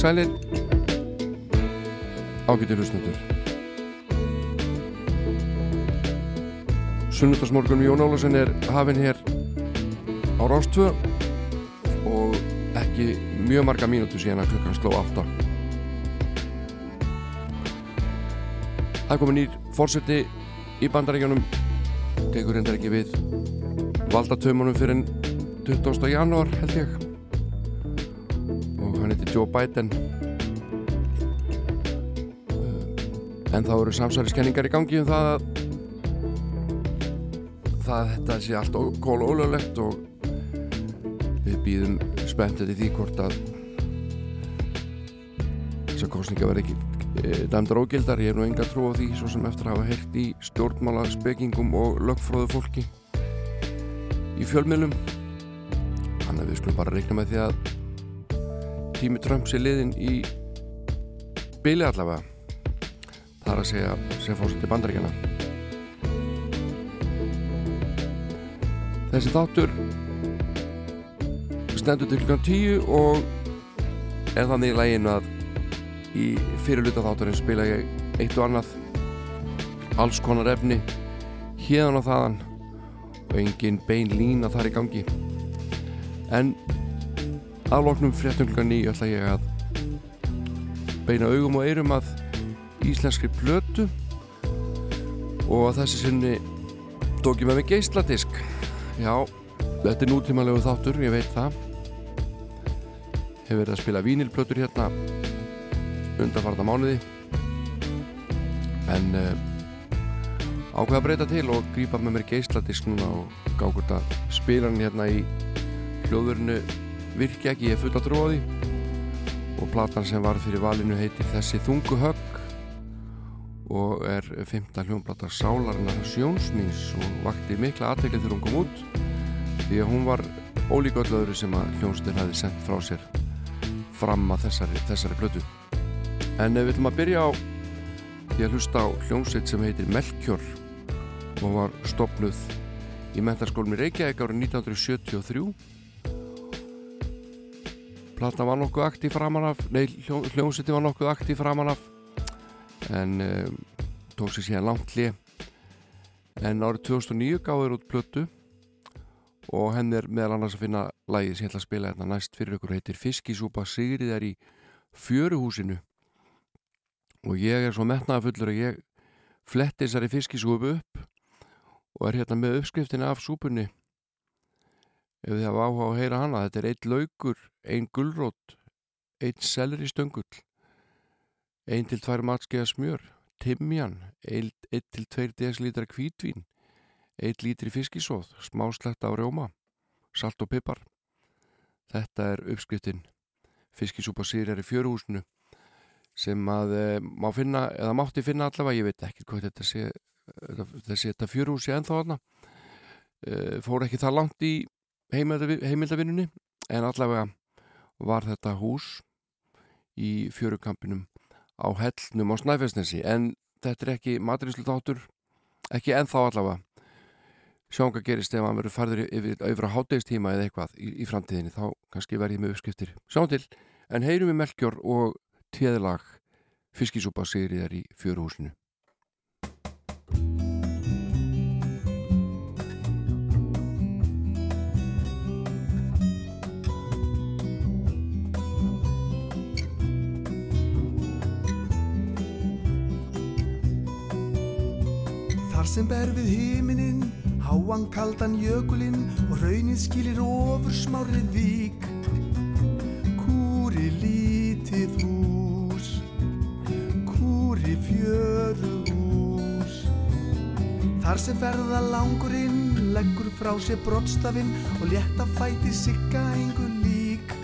sælir. Ágættir hlustundur Sunnudasmorgun Jón Álasen er hafinn hér á Rástvö og ekki mjög marga mínútu síðan að klukkan sló 8 Það komið nýr fórseti í bandaríkjónum tegur hendur ekki við valdatömanum fyrir 20. janúar held ég Joe Biden. Uh, en þá eru samsæliskenningar í gangi um það að það að þetta sé allt kóla ólöflegt og við býðum spenntið í því hvort að þessar kostninga verði ekki e, dæmdar ógildar, ég er nú enga trú á því svo sem eftir að hafa heyrt í stjórnmála spekingum og lögfróðu fólki í fjölmiðlum. Þannig að við skulum bara reikna með því að tími Trumps er liðin í byli allavega það er að segja sem fórsett í bandaríkjana þessi þáttur stendur til kl. 10 og er þannig í læginu að í fyrirluta þátturinn spila ég eitt og annað alls konar efni hérna og þaðan og engin bein lína þar í gangi en Afloknum fréttunglunga nýju ætla ég að beina augum og eirum að íslenskri plötu og að þessi sinni tók ég með mig geisladisk. Já, þetta er nútímanlegu þáttur ég veit það. Hefur verið að spila vínilplötur hérna undanfarta mánuði. En uh, ákveða að breyta til og grípa með mér geisladisk núna og gákvort að spila hann hérna í hljóðurinu virki ekki, ég er full að trúa því og platan sem var fyrir valinu heitir Þessi þungu högg og er fymta hljónplata Sálarinnar Sjónsmýns og vakti mikla aðteglið þegar hún kom út því að hún var ólíka öll öðru sem að hljónstin hafi sendt frá sér fram að þessari, þessari blötu en við viljum að byrja á því að hlusta á hljónsitt sem heitir Melkjör og var stopnuð í mentarskólum í Reykjavík árið 1973 Plata var nokkuð aktív framan af, nei hljómsiti var nokkuð aktív framan af en um, tók sér síðan langt hlið en árið 2009 gáður út plötu og henn er meðal annars að finna lægið sem ég ætla að spila hérna næst fyrir ykkur. Heitir Fiskisúpa Sigriðar í fjöruhúsinu. Og ég er svo metnaða fullur að ég fletti þessari fiskisúpu upp og er hérna með uppskriftina af súpunni ef þið hafa áhuga á að heyra hana þetta er eitt laugur, ein gullrótt einn selri stöngull ein til tvær matskeiða smjör timjan, ein til tveir desilítra kvítvín ein lítri fiskisóð, smásletta á rjóma salt og pipar. Þetta er uppskriftin. Fiskisúpa sýrjar í fjöruhúsinu sem að e, má finna eða mátti finna allavega, ég veit ekki hvað þetta sé þessi þetta fjöruhúsi ennþá aðna e, eh, fór ekki það langt í heimildavinnunni en allavega var þetta hús í fjörukampinum á hellnum á Snæfellsnesi en þetta er ekki maturíslu þáttur ekki ennþá allavega. Hvað gerist ef maður verður farður yfir, yfir á hátdegistíma eða eitthvað í, í framtíðinni þá kannski verðið með uppskriftir. Sjáum til en heyrum við melkjör og téðlag fiskisúpa sigriðar í fjöruhúsinu Þar sem ber við hímininn, háan kaldan jökulinn og raunin skilir ofur smárið vík. Kúri lítið hús, kúri fjöru hús. Þar sem ferða langurinn, leggur frá sér brottstafinn og létta fæti sigga engur lík.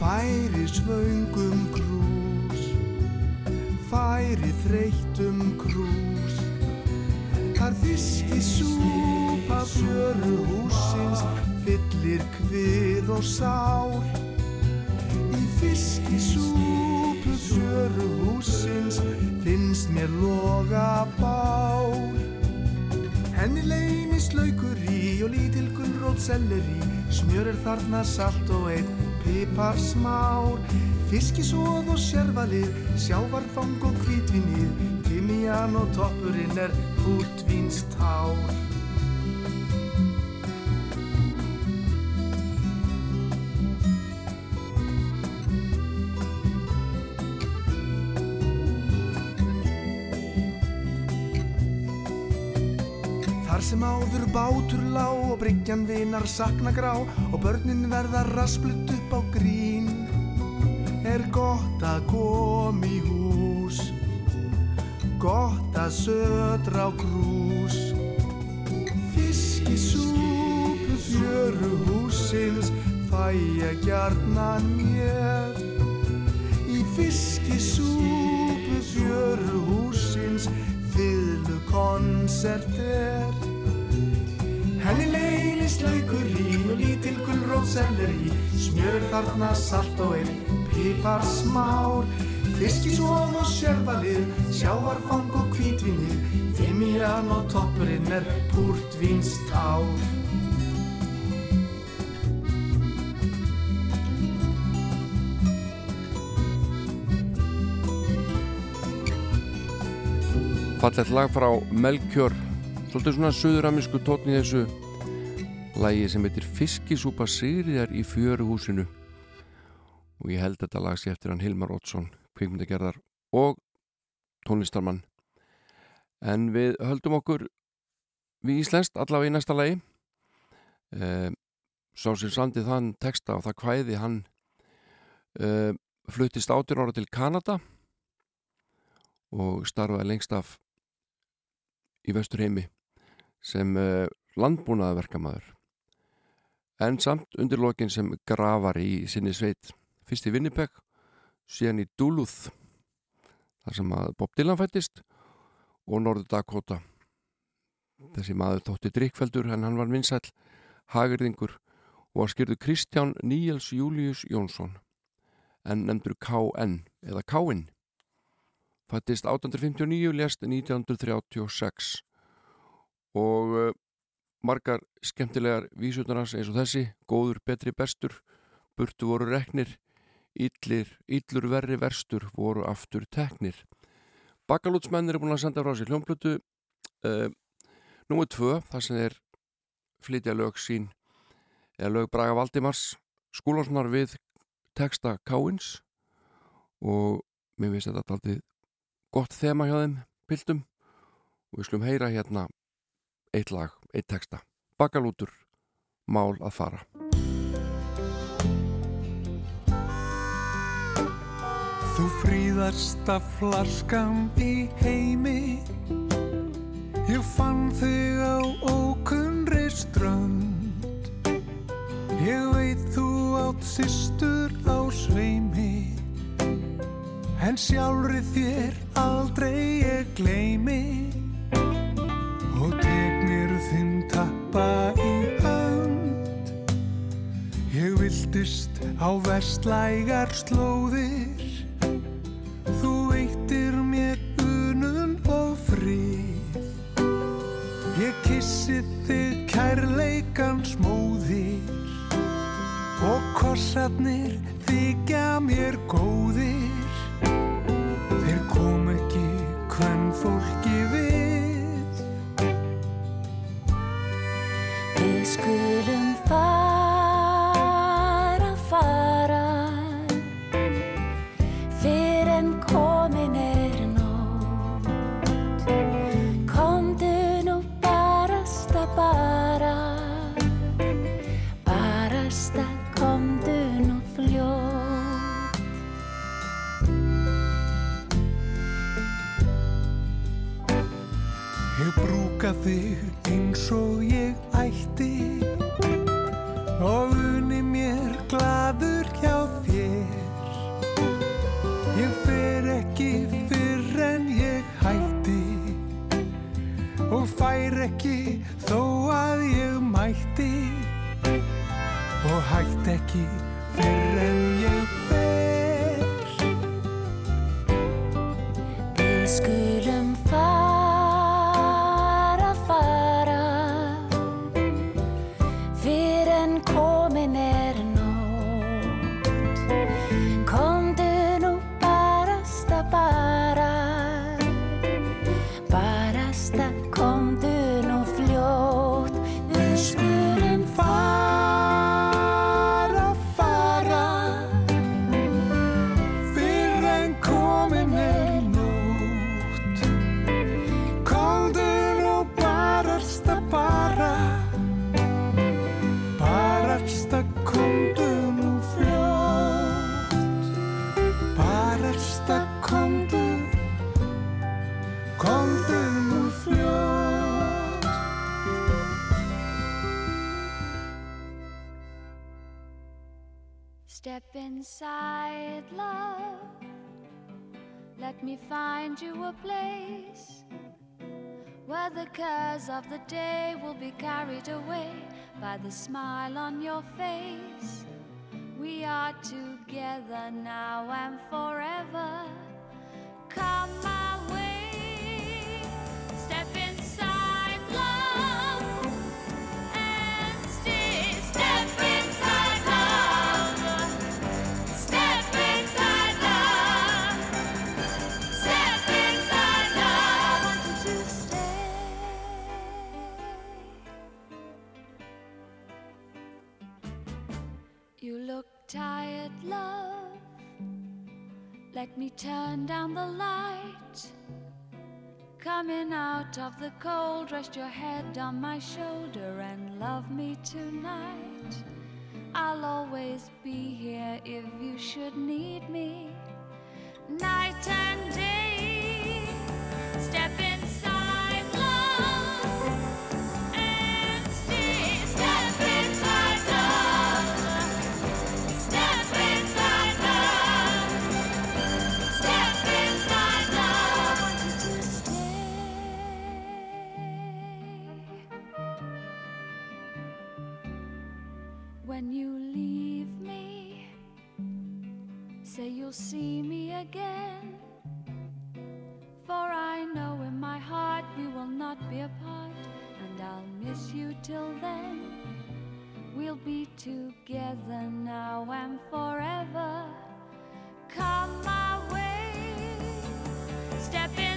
Færi svöngum krús, færi þreytum krús. Þar fiski súpa fjöru húsins, fyllir kvið og sál. Í fiski súpu fjöru húsins, finnst mér loga bál. Henni leynist laukur í og lítil gullrót selleri, smjör er þarna salt og einn pipar smár. Fiskisóð og sérvalið, sjávarfang og kvítvinnið, timian og toppurinn er útvínstár. Þar sem áður bátur lá og bryggjan vinar sakna grá og börnin verða rasplut upp á grín er gott að kom í hús gott að södra á krús. Fiskisúpu fjöru húsins fæ ég gjarnan mér. Í fiskisúpu fjöru húsins fyllu konsert er Henni leynist laukur í og lítil gullrót selleri Smjör þarna salt og einn pipar smár Fiskisóð og sérvalið, sjávarfang og hvítvinnið Timian og toppurinn er púrtvínstár Fallet lag frá Melkjör Svolítið svona söðuramisku tótni þessu lagi sem heitir Fiskisúpa Sigriðar í fjöruhúsinu. Og ég held þetta lag sér eftir hann Hilmar Ótsson, kvikmyndagerðar og tónlistarmann. En við höldum okkur við Íslenskt allavega í næsta lagi. Eh, Sá sem sandið þann texta og það hvæði hann eh, fluttist 18 ára til Kanada og starfaði lengst af í vestur heimi sem uh, landbúnaðverkamaður en samt undir lokin sem gravar í sinni sveit. Fyrst í Winnipeg síðan í Duluth þar sem að Bob Dylan fættist og Norður Dakota. Þessi maður þótti drikkfeldur en hann var vinsæl hagirðingur og var skyrðu Kristján Níels Július Jónsson en nefndur KN eða Káinn fættist 1859 lest 1936 og uh, margar skemmtilegar vísutunars eins og þessi góður, betri, bestur burtu voru reknir illir, illur verri verstur voru aftur teknir. Bakalútsmenn eru búin að senda frá sér hljómblutu uh, núið tvö þar sem þeir flytja lög sín eða lög Braga Valdimars skúlansnar við texta Káins og mér finnst þetta alltaf gott þema hjá þeim pildum og við slum heyra hérna eitt lag, eitt texta. Bakalútur, mál að fara Þú fríðasta flaskan í heimi. Ég fann þig á ókunnri strönd. Ég veit þú átt sýstur á sveimi En sjálfri þér aldrei ég gleymi. Og tegnir þinn tappa í hönd. Ég viltist á vestlægar slóðir þig kærleikans móðir Og kossarnir þykja mér góðir. Þeir kom ekki hvern fólki við. Við skulum fara, Let me find you a place where the cares of the day will be carried away by the smile on your face. We are together now and forever. Come my way. Step inside, love. Tired, love. Let me turn down the light. Coming out of the cold, rest your head on my shoulder and love me tonight. I'll always be here if you should need me. Night and day, step inside, When you leave me, say you'll see me again. For I know in my heart we will not be apart, and I'll miss you till then. We'll be together now and forever. Come my way, step inside,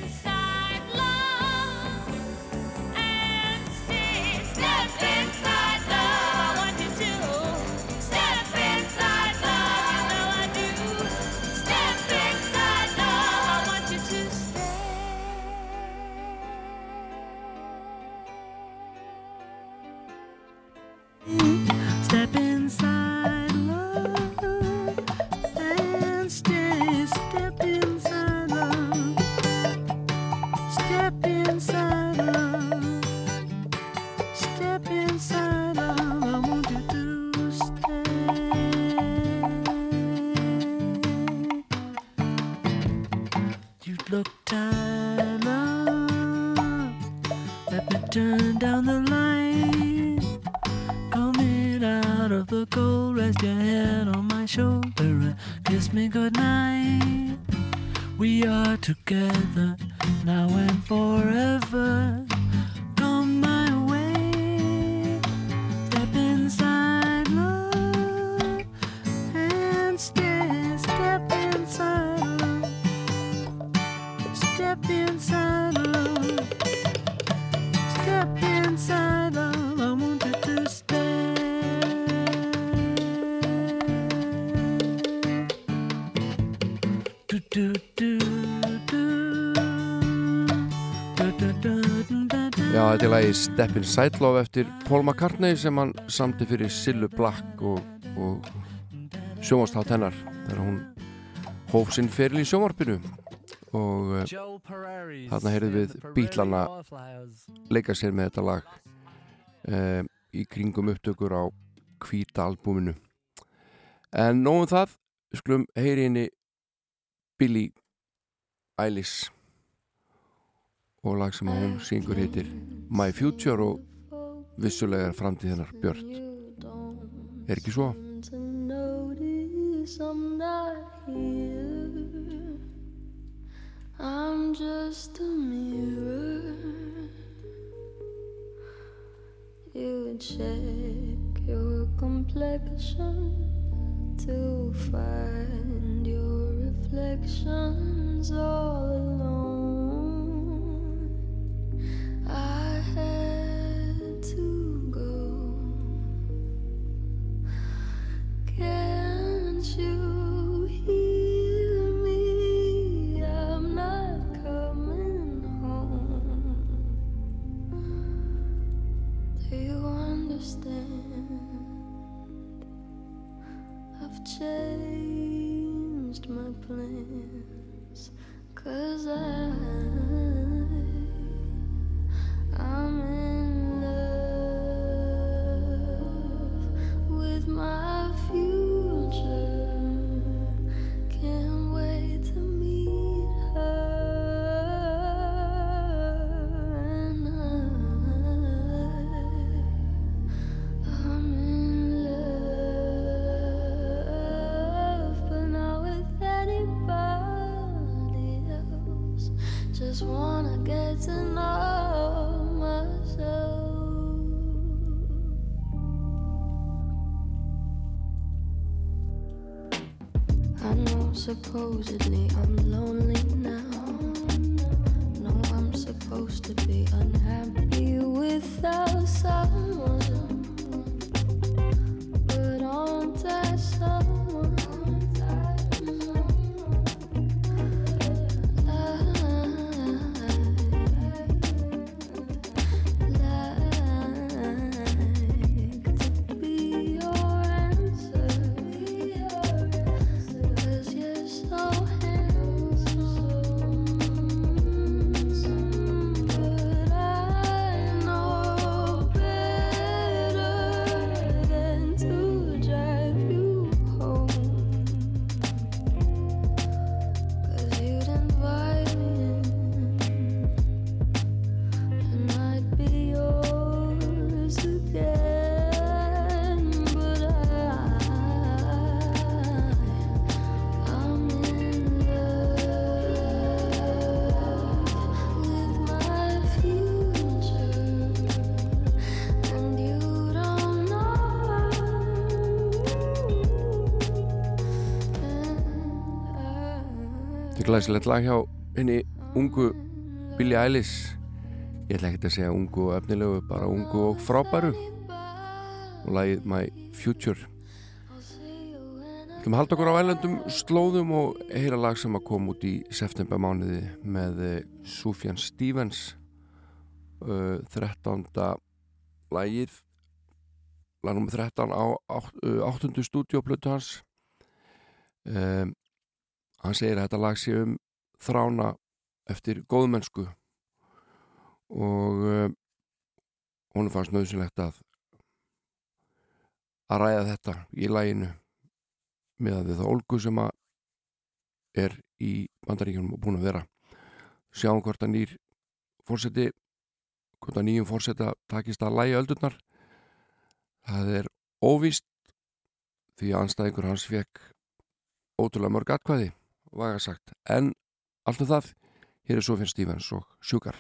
Já, þetta er lagi Step Inside Love eftir Paul McCartney sem hann samti fyrir Sillu Black og, og sjónvastátt hennar þegar hún hóf sinn feril í sjónvarpinu. Og uh, þarna heyrðum við Bítlana leika sér með þetta lag uh, í kringum upptökur á hvíta albúminu. En nógum það við skulum heyri henni Billie Eilish og lag sem hún syngur heitir My Future og vissulega er framtíð hennar björt er ekki svo? I'm just a mirror. You check your complexion to find your reflections all alone. Changed my plans. Cause I I'm in supposedly. Glæsilegt lag hjá henni ungu Billie Eilish ég ætla ekki að segja ungu og efnilegu bara ungu og frábæru og lagið My Future ætlum að halda okkur á ælendum slóðum og heyra lag sem að koma út í september mánuði með eh, Sufjan Stevens uh, 13. lagið lag nr. 13 á 8. stúdíoplötu hans um, hann segir að þetta lag sé um þrána eftir góðmennsku. Og um, hún fannst nöðsynlegt að að ræða þetta í læginu með að við það olgu sem að er í bandaríkjunum og búin að vera. Sjáum hvort að nýr fórseti hvort að nýjum fórseta takist að lægi öldurnar. Það er óvíst því að anstæðingur hans fekk ótrúlega mörg atkvæði vaga sagt, en allt um það hér er Sofjan Stevens og Sjúkar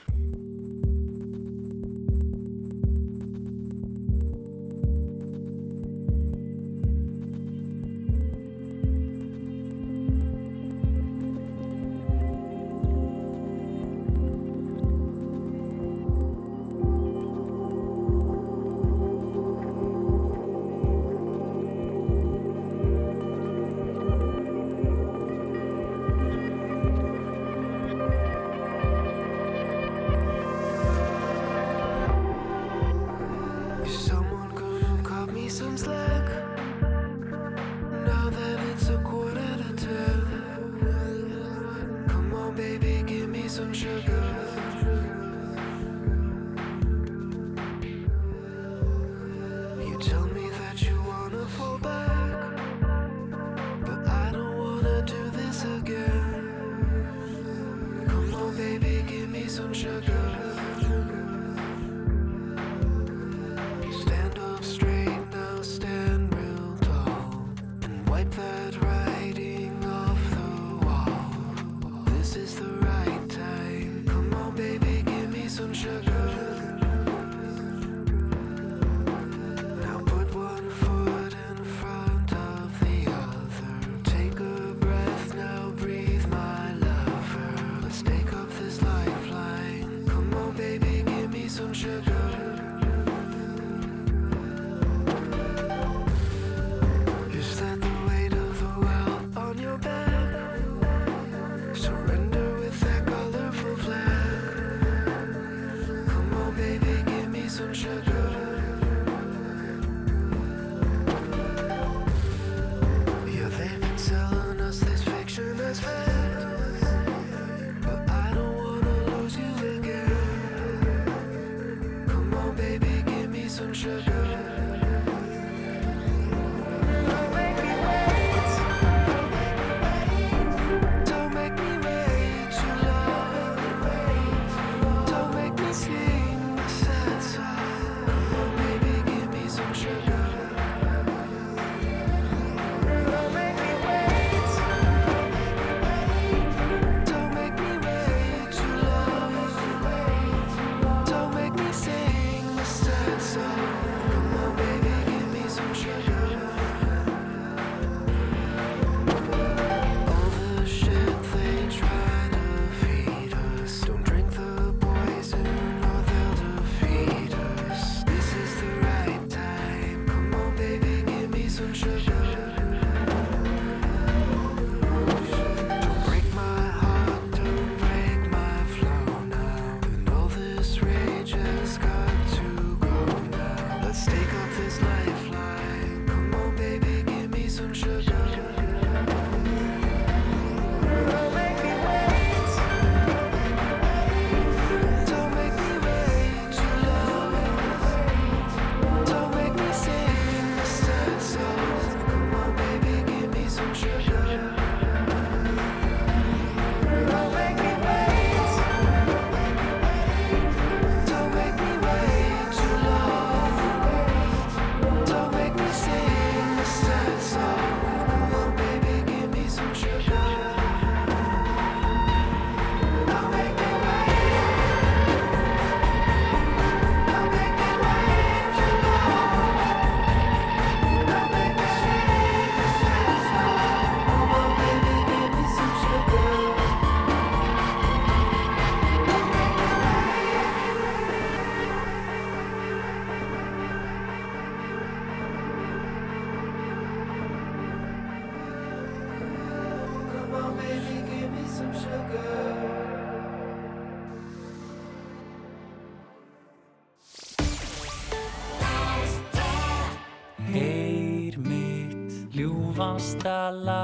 ástalag Þennan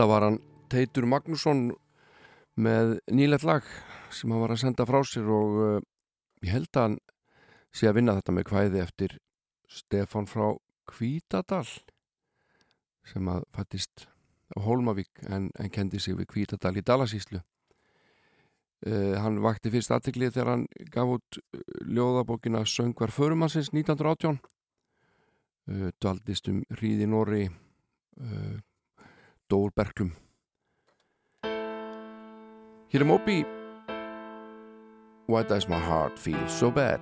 Þetta var hann Teitur Magnússon með nýlegt lag sem hann var að senda frá sér og uh, ég held að hann sé að vinna þetta með kvæði eftir Stefán frá Hvítadal sem að fættist á Hólmavík en, en kendi sig við Hvítadal í Dalasíslu. Uh, hann vakti fyrst aðtiklið þegar hann gaf út uh, ljóðabókina Söngvar Förumansins 1918 uh, dvaldist um hríði Nóri uh, Dór Berglum Hér er Moby Why does my heart feel so bad?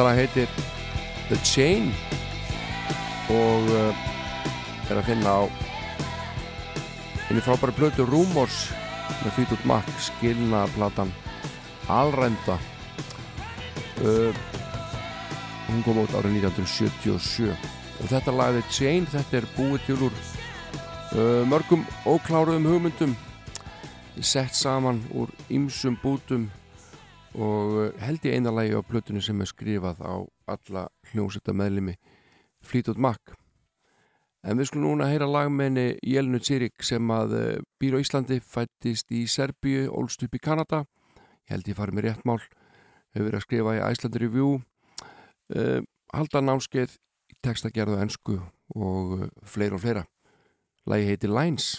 Lag heitir The Chain og uh, er að finna á henni frábæri plötu Rumors með Fleetwood Mac skilna platan Alrænda uh, hún kom út árið 1977 og þetta lag The Chain þetta er búið til úr uh, mörgum ókláruðum hugmyndum sett saman úr ymsum bútum og uh, held ég eina lagi á plötunni sem er skrifað á alla hljómsetta meðlimi Fleetwood Mac. En við skulum núna heyra lagmenni Jelinu Tsirik sem að uh, býr á Íslandi fættist í Serbíu, ólst upp í Kanada. Ég held ég farið með rétt mál. Hefur verið að skrifa í Iceland Review. Uh, halda námskeið í textagerðu ennsku og fleira og fleira. Lagi heiti Lines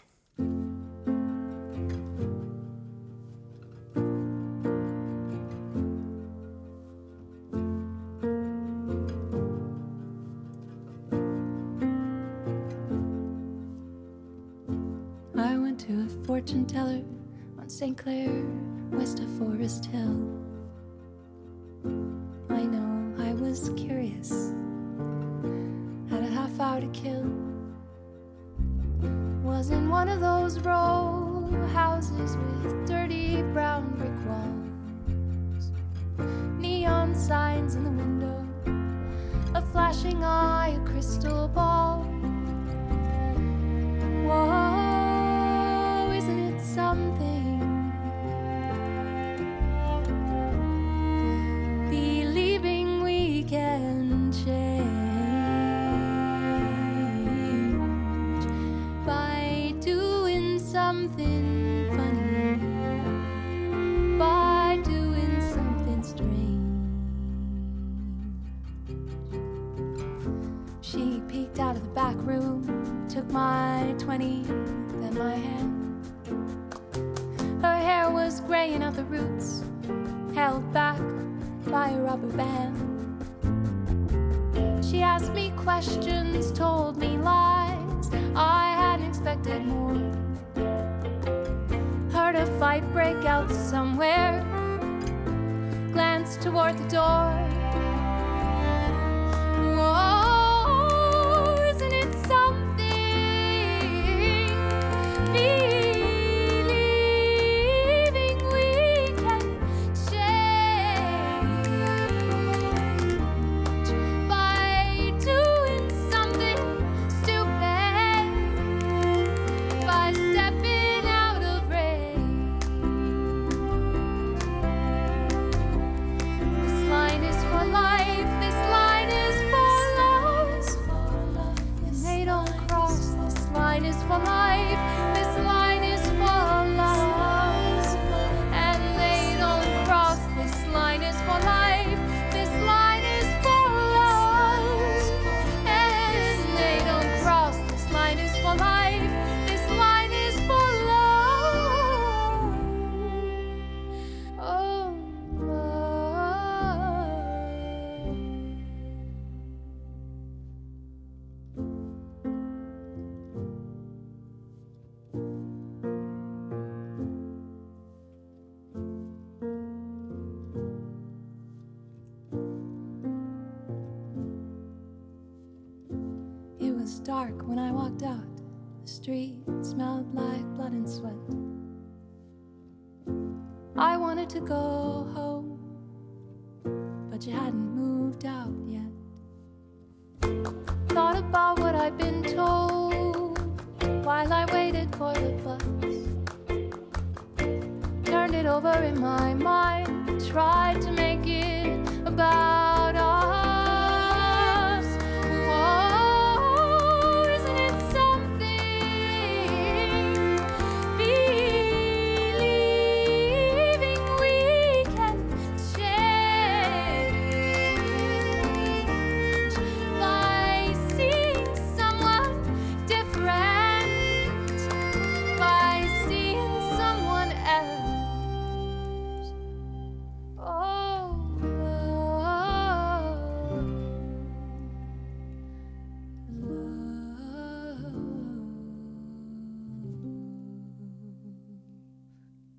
fortune teller on St. Clair, west of Forest Hill. I know I was curious, had a half hour to kill. Was in one of those row houses with dirty brown brick walls, neon signs in the window, a flashing eye, a crystal ball.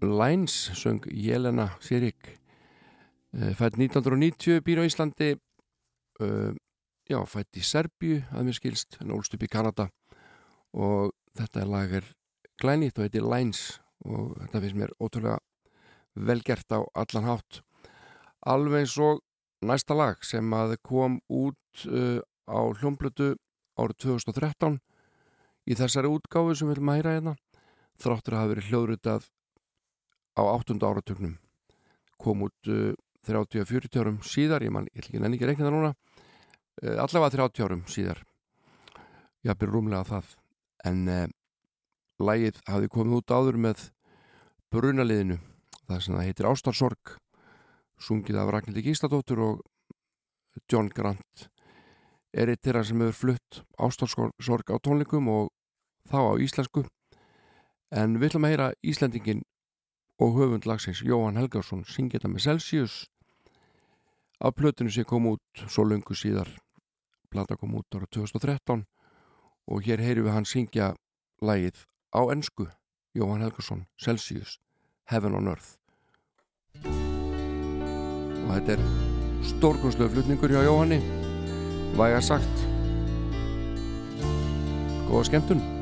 Lines söng Jelena Sirik. Fætt 1990 býr á Íslandi. Uh, já, fætt í Serbíu að mér skilst, en ólst upp í Kanada. Og þetta lag er glænýtt og heitir Lines. Og þetta finnst mér ótrúlega velgert á allan hátt. Alveg og næsta lag sem að kom út uh, á hljómblötu árið 2013 í þessari útgáfu sem við viljum að heyra hérna þráttur að hafa verið hljóðrutað á áttunda áratugnum. Kom út uh, 30-40 árum síðar ég, man, ekki nenni ekki reikna það núna uh, allavega 30 árum síðar. Ég hafði rúmlega það. En uh, lægið hafði komið út áður með brunaliðinu það sem það heitir Ástarsorg sungið af Ragnhildi Gísladóttur og John Grant. Er eitt þeirra sem hefur flutt Ástarsorg á tónleikum og þá á íslensku. En við ætlum að heyra Íslendingin og höfund lagsins Jóhann Helgarsson syngja þetta með Celsius. Af plötinu sem kom út svo lungu síðar plata kom út ára 2013 og hér heyrum við hann syngja lægið á ennsku Jóhann Helgason, Celsius Heaven on Earth. Og þetta er stórkonslega flutningur hjá Jóhanni. Væga sagt. Góða skemmtun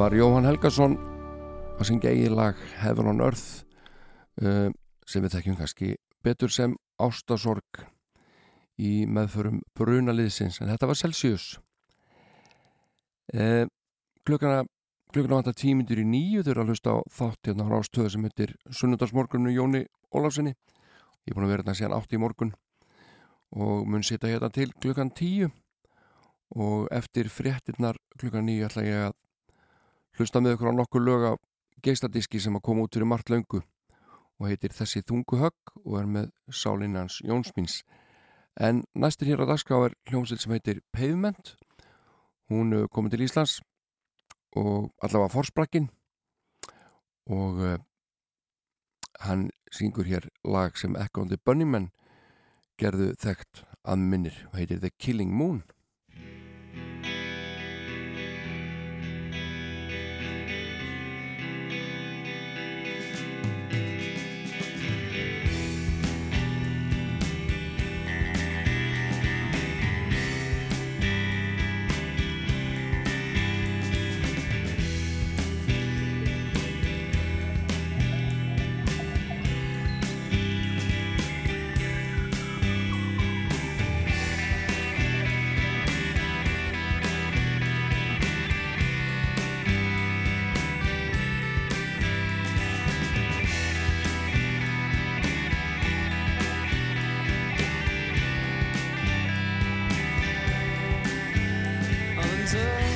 var Jóhann Helgason að syngja eigin lag Heaven on Earth uh, sem við þekkjum kannski betur sem ástasorg í meðförum brunaliðsins en þetta var Celsius. Uh, klukkana klukkana vantar tímyndur í nýju þau eru að hlusta á þátt hérna á rástöðu sem heitir Sunnundarsmorgunnu Jóni Ólafsinni ég er búin að vera hérna síðan átt í morgun og mun sita hérna til klukkan tíu. Og eftir fréttinnar klukkan nýju ætla ég að hlusta með ykkur á nokkur lög af geistadiski sem að koma út fyrir margt löngu og heitir Þessi þungu högg og er með sálinnans Jónsmins en næstur hér á dagskrá er hljómsveit sem heitir Pavement. Hún uh, komið til Íslands og allavega forsprakkin og uh, hann syngur hér lag sem the Bunnymen gerðu þekkt að minnir og heitir The Killing Moon Jesus.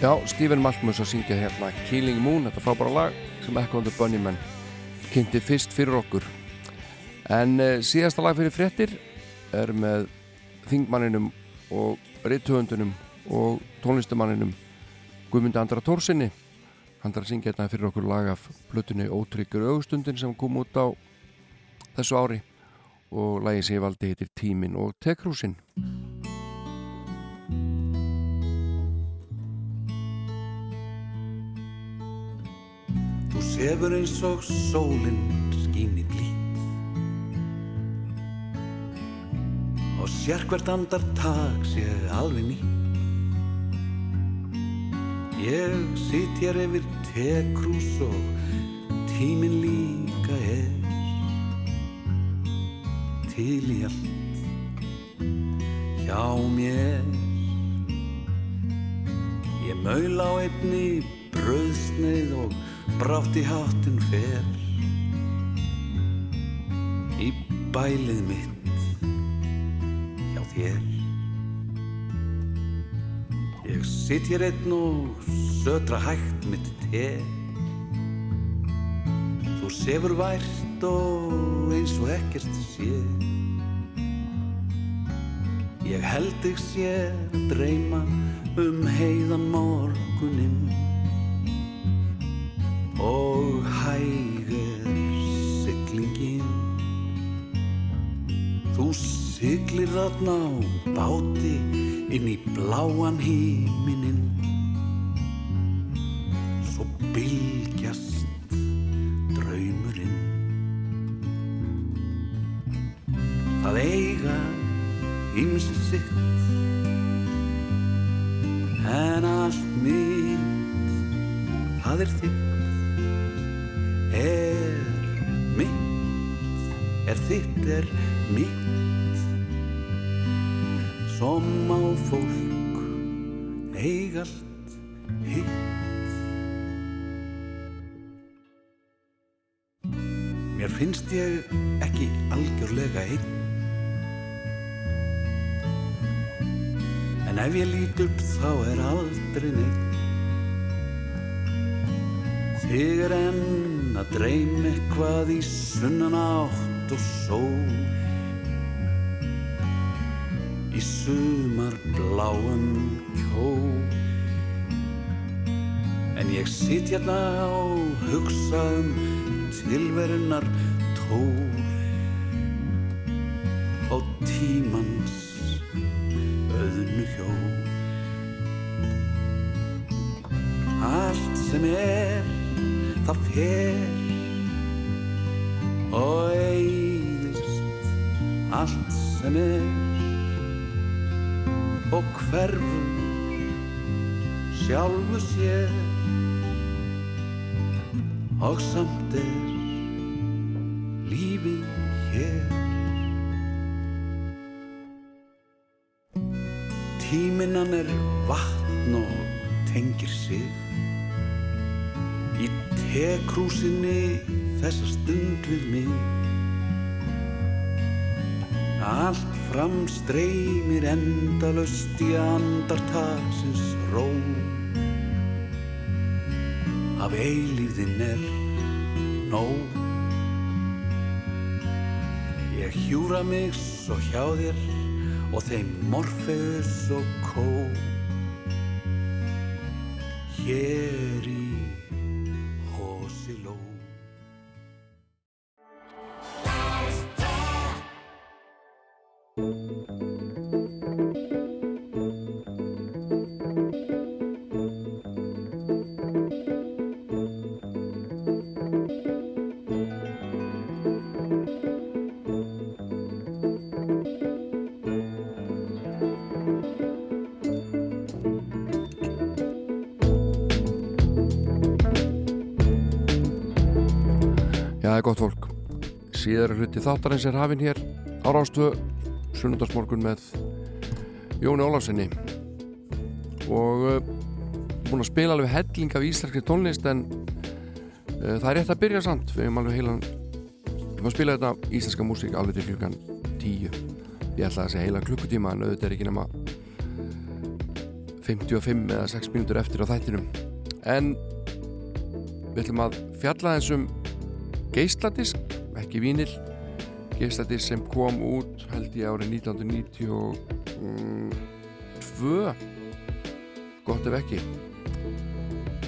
Já, Stephen Maltmus að syngja hérna Killing Moon, þetta frábæra lag sem Echo and the Bunnymen kynnti fyrst fyrir okkur. En uh, síðasta lag fyrir fréttir er með þingmanninum og reythöfundunum og tónlistamanninum Guðmundi Andra Tórsinni hann er að syngja hérna fyrir okkur lag af plötunni Ótryggur augustundin sem kom út á þessu ári og lagi sem ég valdi heitir Tímin og Tekrúsin Þú sefur eins og sólinn skín í blít. Og sér hvert andartak sé alveg nýtt. Ég sitt hér yfir tekrús og tíminn líka er til í allt hjá mér. Ég maul á einni bröðsneið og brátt í háttun fer. Í bælið mitt hjá þér. Ég sitt hér einn og södra hægt mitt te. Þú sefur vært og eins og ekkert sé. Ég held þig sé að dreyma um heiðan morguninn og hægur siglingin. Þú siglir þarna á báti inn í bláan híminin Svo bylgjast draumurinn. Það eiga ýmsi sitt. En allt mitt, það er þitt er þitt, er mitt. Som á fólk eig allt hitt. Mér finnst ég ekki algjörlega einn. En ef ég lít upp þá er aldrei neitt Þig er enn að dreym eitthvað í sunnan átt og sól Í sumar bláum kjól En ég sit hérna og hugsa um tilverunar tól og tímans auðnu hjól. Allt sem er, það fer og eyðist allt sem er og hverfur sjálfu sér. Og samt er lífið hér. Tíminnan er vatn og tengir sig. Í tekrúsinni þessa stund við mig Allt fram streymir endalust í andartaksins ró. Af eilíðin er nóg. Ég hjúra mig svo hjá þér og þeim Morfeus og Kó. Hér í Síðar hluti þáttarins er hafinn hér á Rástu sunnundarsmorgun með Jóni Ólafsinni og uh, búin að spila alveg helling af íslenski tónlist en uh, það er rétt að byrja samt. Við erum alveg heilan við erum að spila þetta íslenska músík alveg til klukkan 10 ég ætla að segja heila klukkutíma en auðvitað er ekki nema 55 eða 6 mínútur eftir á þættinum. En við ætlum að fjalla þessum geisladisk, ekki vínil. Geisladisk sem kom út held ég árið 1992 gott ef ekki.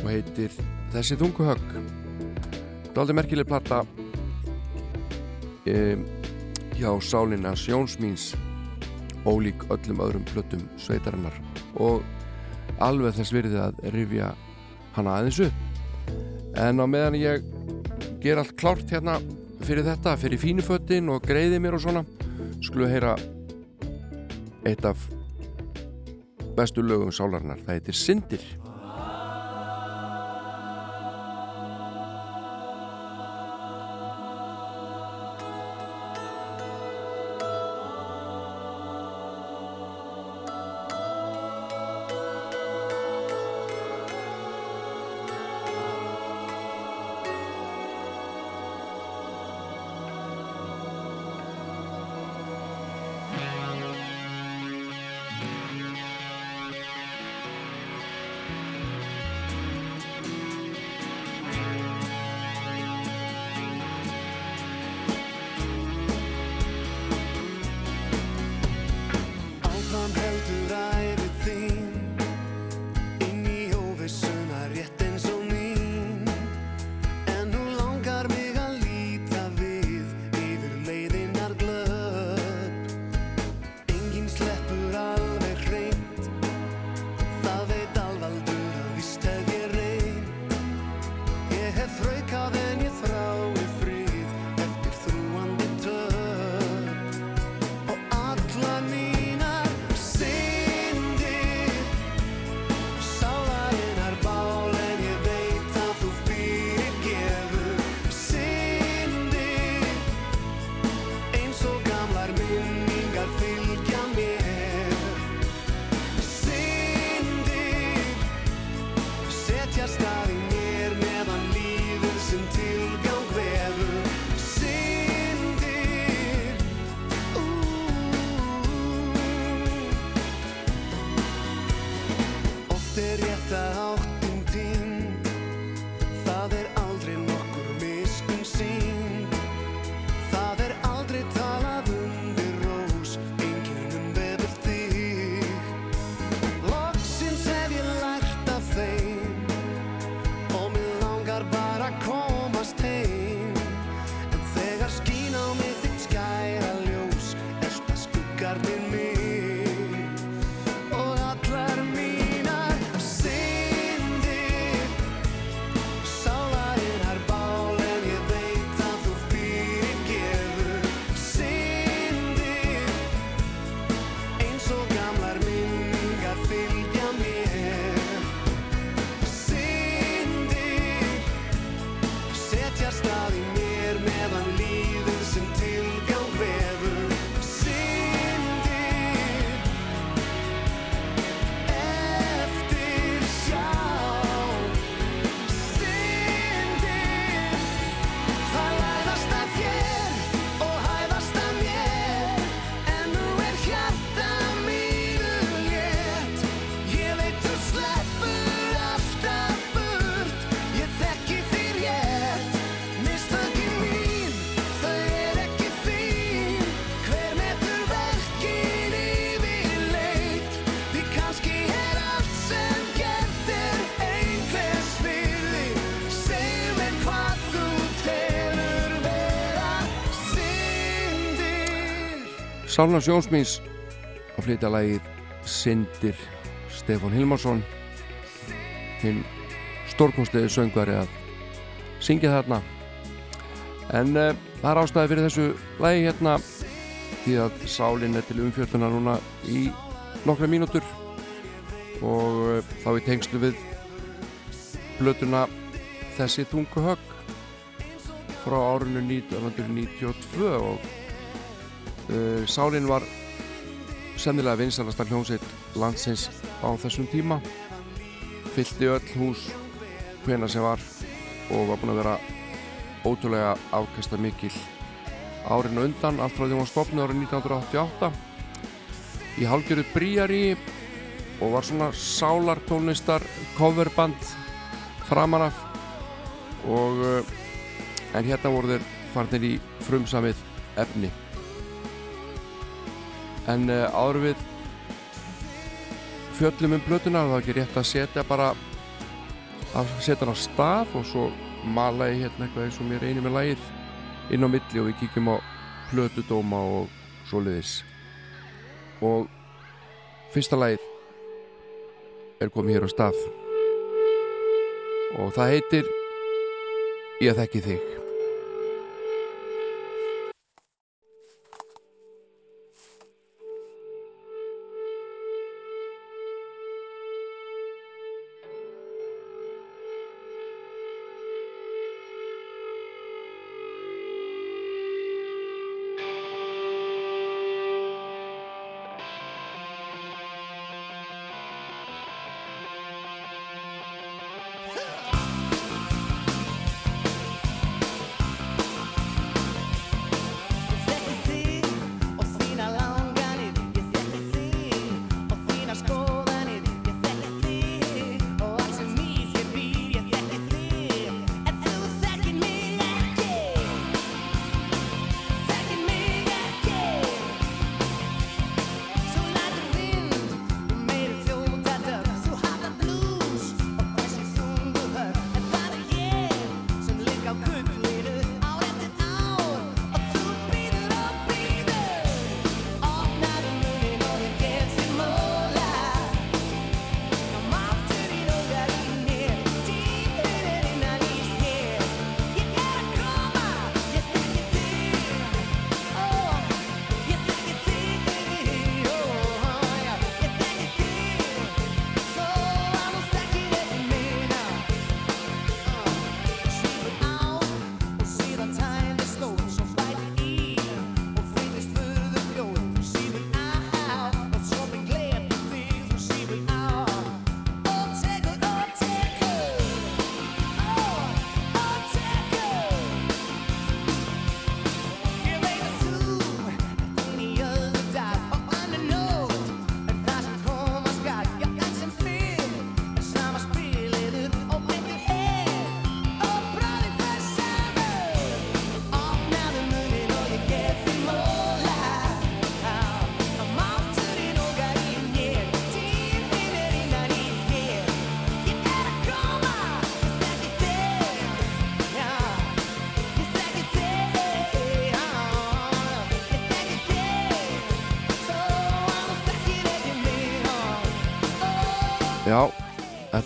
Og heitir Þessi þunguhögg Daldi merkileg platta um, hjá Sálina Sjónsmíns ólík öllum öðrum plötum sveitarinnar. Og alveg þess virði að rifja hana aðeins upp. En á meðan ég ger allt klárt hérna fyrir þetta, fyrir fínuföttin og greiði mér og svona. Skulu heyra eitt af bestu lögum sálarinnar, það heitir Sindir syndir Sálna Sjónsmís að flytja lagið Sindir Stefán Hilmarsson. Hinn stórkonstiði söngvari að syngja þarna. En uh, það er ástæði fyrir þessu lagi hérna því að sálinn er til umfjölduna núna í nokkra mínútur. Og uh, þá í tengslu við blötuna þessi þungu högg frá árinu 1992 og uh, Sálin var sennilega vinsalasta hljómsveit landsins á þessum tíma. Fyllti öll hús hvena sem var og var búin að vera ótrúlega afkasta mikil árinu undan allt frá því hún stopnið árið 1988 í hálgjöru bríari og var svona sálartónlistar coverband framan af. Og uh, en hérna voru þeir farnir í frumsamið efni en uh, áður við fjöllum um blötuna þá er ekki rétt að setja bara að setja hann á stað og svo mala ég hérna eitthvað eins og mér einu með lagið inn á milli og við kíkjum á plötudóma og svoleiðis. Og fyrsta lagið er komið hér á stað. Og það heitir Ég þekki þig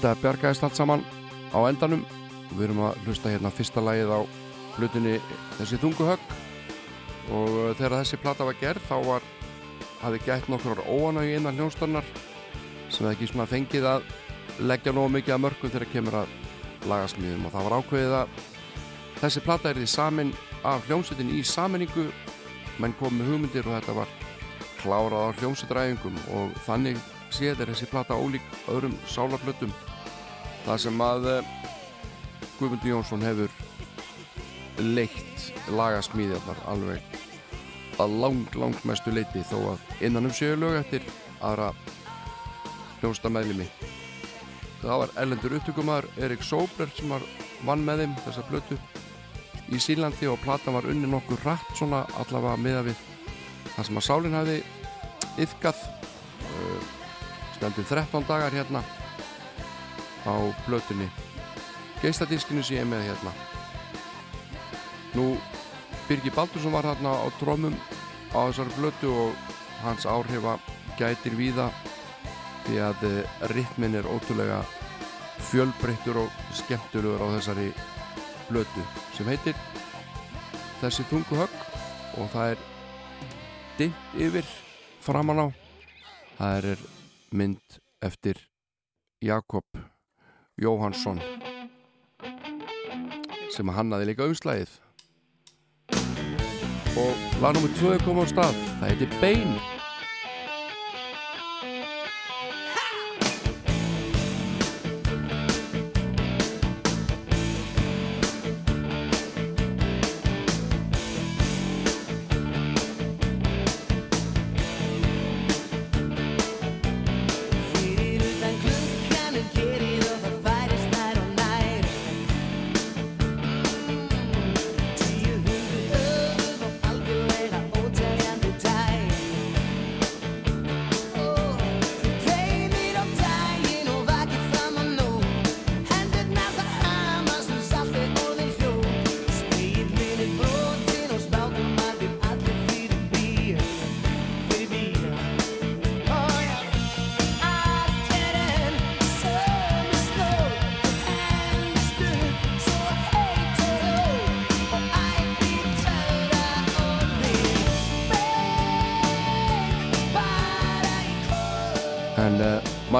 þetta bjargaðist allt saman á endanum. Og við erum að hlusta hérna fyrsta lagið á hlutinni þessi þunguhögg og uh, þegar þessi plata var gerð þá var hafði gætt nokkur óanægi innan hljónstarnar sem hefði ekki svona fengið að leggja nógu mikið að mörgum þegar kemur að lagasmíðum. Og það var ákveðið að þessi plata er því samin af hljómsveitin í saminningu menn kom með hugmyndir og þetta var klárað á hljómsveitræfingum og þannig séð er þessi plata ólík öðrum sálarflötum það sem að eh, Guðmundur Jónsson hefur leitt lagasmíðjarnar alveg að lang, lang mestu leiti þó að innan um séu lög eftir aðra hljósta meðlimi það var erlendur upptökumar Erik Sóbler sem var vann með þeim þessa blötu í Sýlandi og platan var unni nokkur rætt svona allavega miða við það sem að sálinn hafi yfkað uh, stendur 13 dagar hérna á blötunni geistadiskinu sem ég er með hérna. Nú Birgi Baldursson var hérna á trómum á þessari blötu og hans áhrifa gætir víða því að ritmin er ótrúlega fjölbreyttur og skemmtulegur á þessari blötu sem heitir þessi þungu högg og það er dimmt yfir framan á. Það er mynd eftir Jakob Jóhansson sem hannaði líka umslæðið og lag nr. 2 er komið á stað það heitir Bein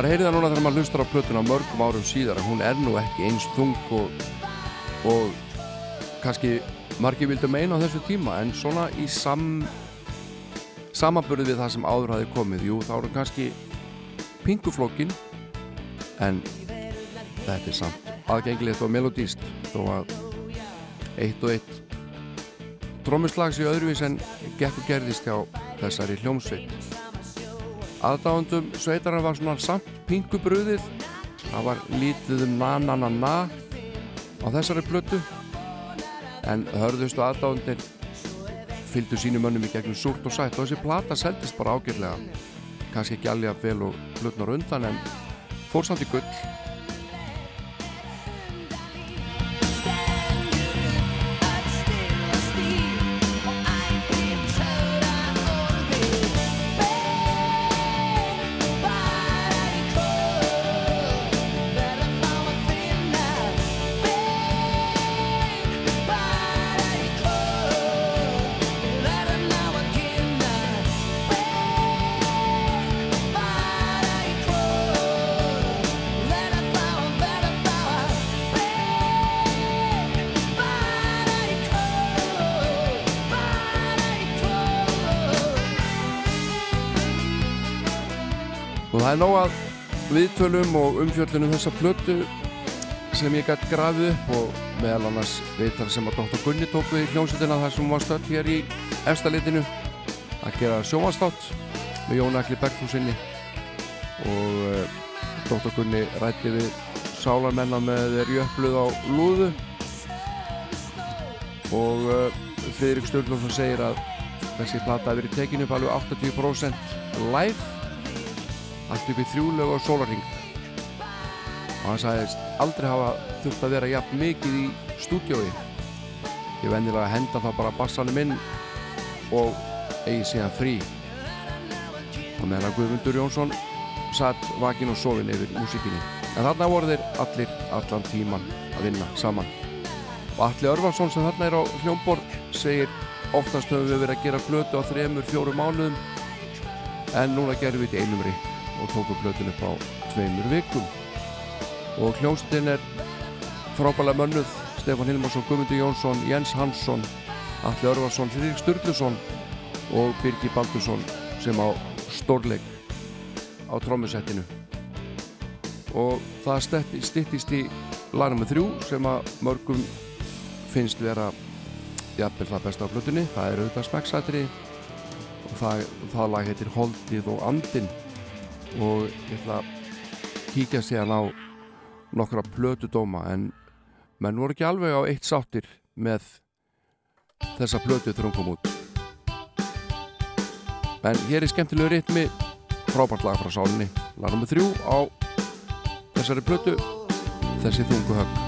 maður heyrði það núna þegar maður hlustar á plötuna mörgum árum síðar að hún er nú ekki eins þung og, og kannski margir vildu meina á þessu tíma en svona í sam samanburði við það sem áður hafi komið jú, þá er hún kannski pinguflokkin en þetta er samt aðgengilegt og melodíst þó að eitt og eitt trómuslag sér öðruvís en gekk og gerðist hjá þessari hljómsveit aðdáðundum sveitarar var svona samt pingubröðið það var lítið um na na na na á þessari plötu. En hörðustu aðdáðundir fylgdu sínum mönnum í gegnum súrt og sætt og þessi plata seldist bara ágjörlega kannski ekki alveg að vel og plötnar undan en fór samt í gull er nóg að viðtölum og umfjöllunum þessa plötu sem ég gætt grafið upp og meðal annars viðtal sem að Dr. Gunni tók við í hljómsveitina þar sem hún var stödd hér í efstalitinu að gera sjómastátt með Jón Akli Bergfúsinni og uh, Dr. Gunni rætti við sálarmenna með þeir jöfluð á lúðu og uh, Friðrik Sturlundsson segir að þessi plata hefur verið tekinu upp alveg 80% live allt upp í þrjúlegu og sólarring og hann sagðist aldrei hafa þurft að vera jafn mikið í stúdjói ég vendilega að henda það bara bassanum inn og eigi síðan frí. Og meðan að Guðmundur Jónsson satt vakin og sofin yfir músikinni en þarna voru þeir allir allan tíman að vinna saman. Og Alli Örvarsson sem þarna er á hljómborð segir oftast höfum við verið að gera flötu á þremur, fjórum mánuðum en núna gerum við þetta einum rikk og tókum flötun upp á tveimur vikum. Og hljómsdinn er frábælega mönnuð. Stefán Hilmarsson, Guðmundur Jónsson, Jens Hansson Alli Örvarsson, Friðrik Sturluson og Birgi Baldursson sem á stórleik á trómusettinu og það stittist í lagnum með þrjú sem að mörgum finnst vera jafnvel það besta á flutunni það er auðvitað smekksætri og það, það lag heitir Holdið og Andin og ég ætla að kíkja síðan á nokkra plötudóma en menn voru ekki alveg á eitt sáttir með þessa plötu þegar hún kom út en hér er skemmtilegu ritmi frábært lag frá sálinni lag nr. 3 á þessari plötu þessi þungu högg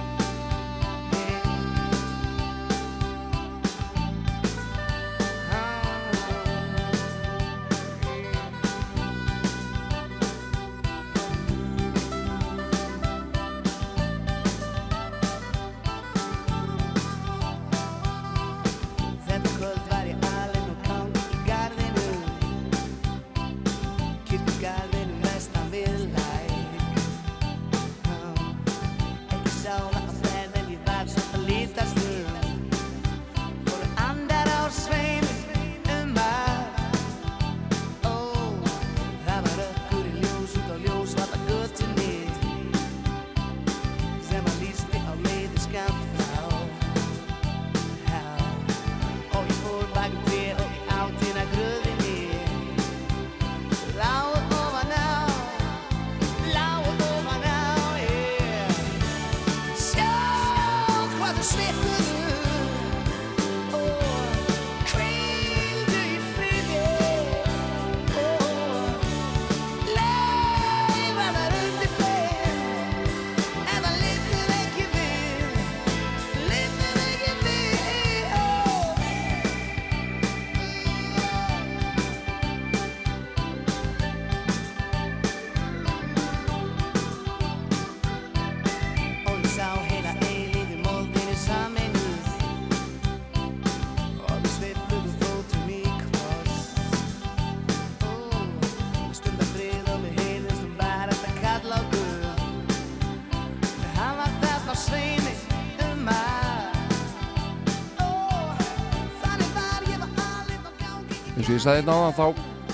eins og ég sagði náðan þá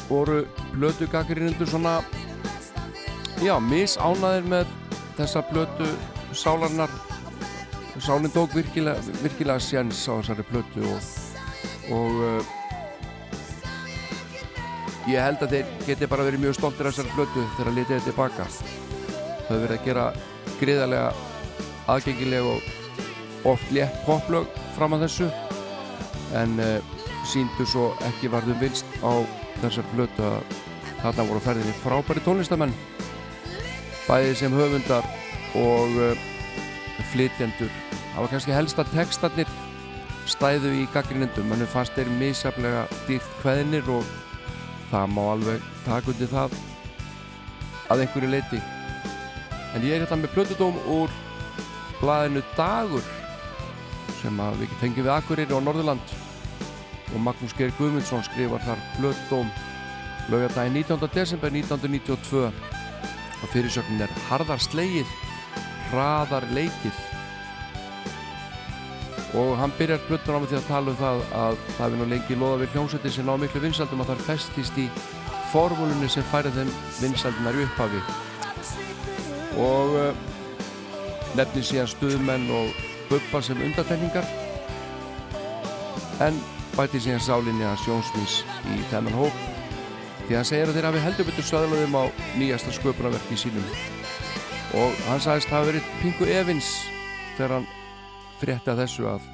voru blötu gaggrinundur svona já, misánaðir með þessa blötu sálarnar sálinn tók virkilega, virkilega sjens á þessari blötu og, og uh, ég held að þeir geti bara verið mjög stoltir af þessari blötu þegar að litið þetta tilbaka. Þau verið að gera gríðarlega aðgengileg og oft létt poplög fram að þessu. En uh, síndu svo ekki varðum vinst á þessar blötu að þarna voru ferðinni frábæri tónlistamenn bæði sem höfundar og uh, flytjendur. Það var kannski helst að textarnir stæðu í gaggrinundum mannum fannst þeir misjaflega dýrt kveðinir og það má alveg taka undir það að einhverju leiti en ég er hérna með plötudóm úr blaðinu Dagur sem að við tengjum við Akureyri á Norðurland og Magnús Geir Guðmundsson skrifar þar plötudóm lögadaginn 19. desember 1992 og fyrirsögnin er Harðar slegið hraðar leikið. Og hann byrjar plötun á mig til að tala um það að það er nú lengi loða við hljómsveitir sem ná miklu vinsaldum að það festist í formúlunni sem færði þeim vinsaldunar í upphafi. Og uh, nefnir síðan stuðmenn og bubba sem undatekningar en bæti síðan sálinni að sjónsmís í þennan hóp. Því hann segir að þeir hafi heldur betur söðlaðum á nýjasta sköpunarverki sínum. Og hann sagðist að það hafi verið pingu evins þegar hann frétti að þessu að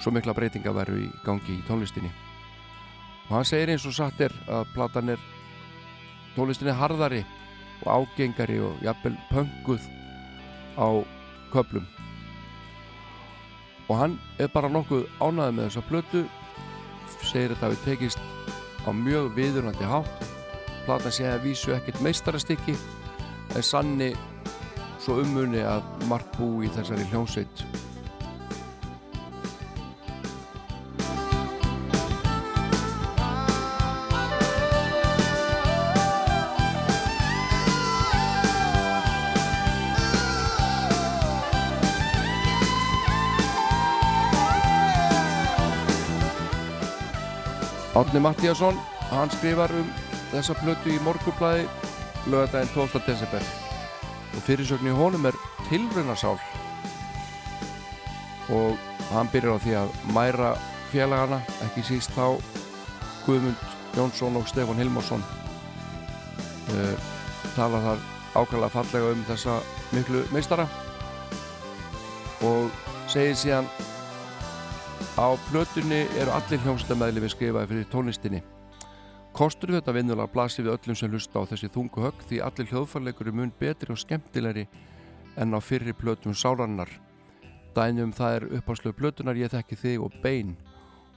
svo mikla breytinga veru í gangi í tónlistinni. Og hann segir eins og satt er að platan er tónlistinni harðari og ágengari og jafnvel pönguð á köplum og hann er bara nokkuð ánaði með þessa plötu segir það hefur tekist á mjög viðurnandi hátt. Platan sé að vísu ekkert meistarastykki en sanni svo ummunni að margt bú í þessari hljómsveit Átni Mattíasson hann skrifar um þessa plötu í morgublaði lögadaginn 12. desember og fyrirsögn í honum er tilrunasál og hann byrjar á því að mæra félagana ekki síst þá Guðmund Jónsson og Stefán Hilmarsson uh, tala þar ákvæmlega fallega um þessa miklu meistara og segir síðan á plötunni eru allir hljómsdæmaðli við skrifaði fyrir tónlistinni Kostur þetta vinnulega blasir við öllum sem hlusta á þessi þungu högg því allir hljóðfarleikur er mun betri og skemmtilegri en á fyrri plötum sálarinnar. Dænum það er uppáslögu plötunar ég þekki þig og bein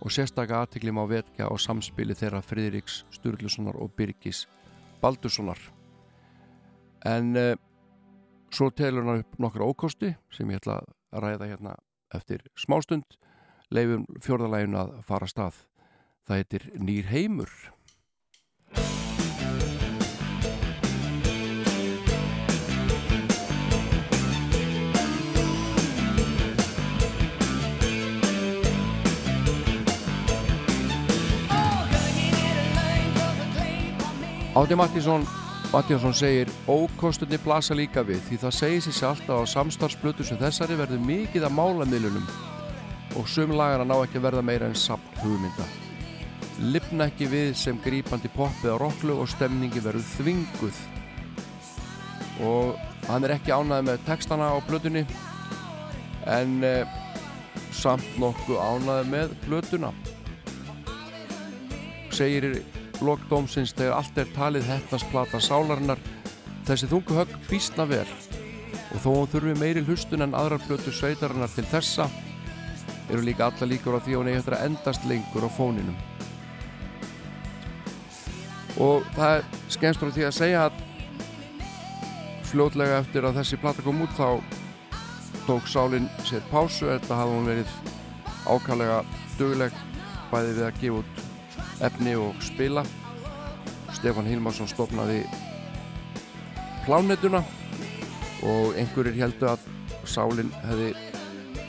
og sérstaklega aðtikli má vetja á samspili þeirra Friðriks Sturlusonar og Birgis Baldurssonar. En uh, svo telur hann upp nokkra ókosti sem ég ætla að ræða hérna eftir smástund leifum fjórðalægin að fara stað. Það heitir Nýr heimur. Átti Mattísson Mattísson segir ókostunni blasa líka við því það segir sér að á samstarfsblötu sem þessari verður mikið að málamilunum og sumlagana ná ekki að verða meira en sapn hugmynda. Lifna ekki við sem grípandi poppið á rocklu og stemningi verður þvinguð. Og hann er ekki ánæði með textana á blötunni en eh, samt nokkuð ánæði með blötuna segir í lokdómsins þegar allt er talið hefnasplata sálarinnar þessi þungu högg býstna vel. Og þó þurfi meiri hlustun en aðrar blötu sveitarinnar til þessa eru líka alla líkur á því að hún eigi eftir að endast lengur á fóninum. Og það er skemmst frá því að segja að fljótlega eftir að þessi plata kom út þá tók Sálin sér pásu. Þetta hafði hún verið ákallega dugleg bæði við að gefa út efni og spila. Stefan Hilmarsson stopnaði plánetuna og einhverjir heldu að Sálin hefði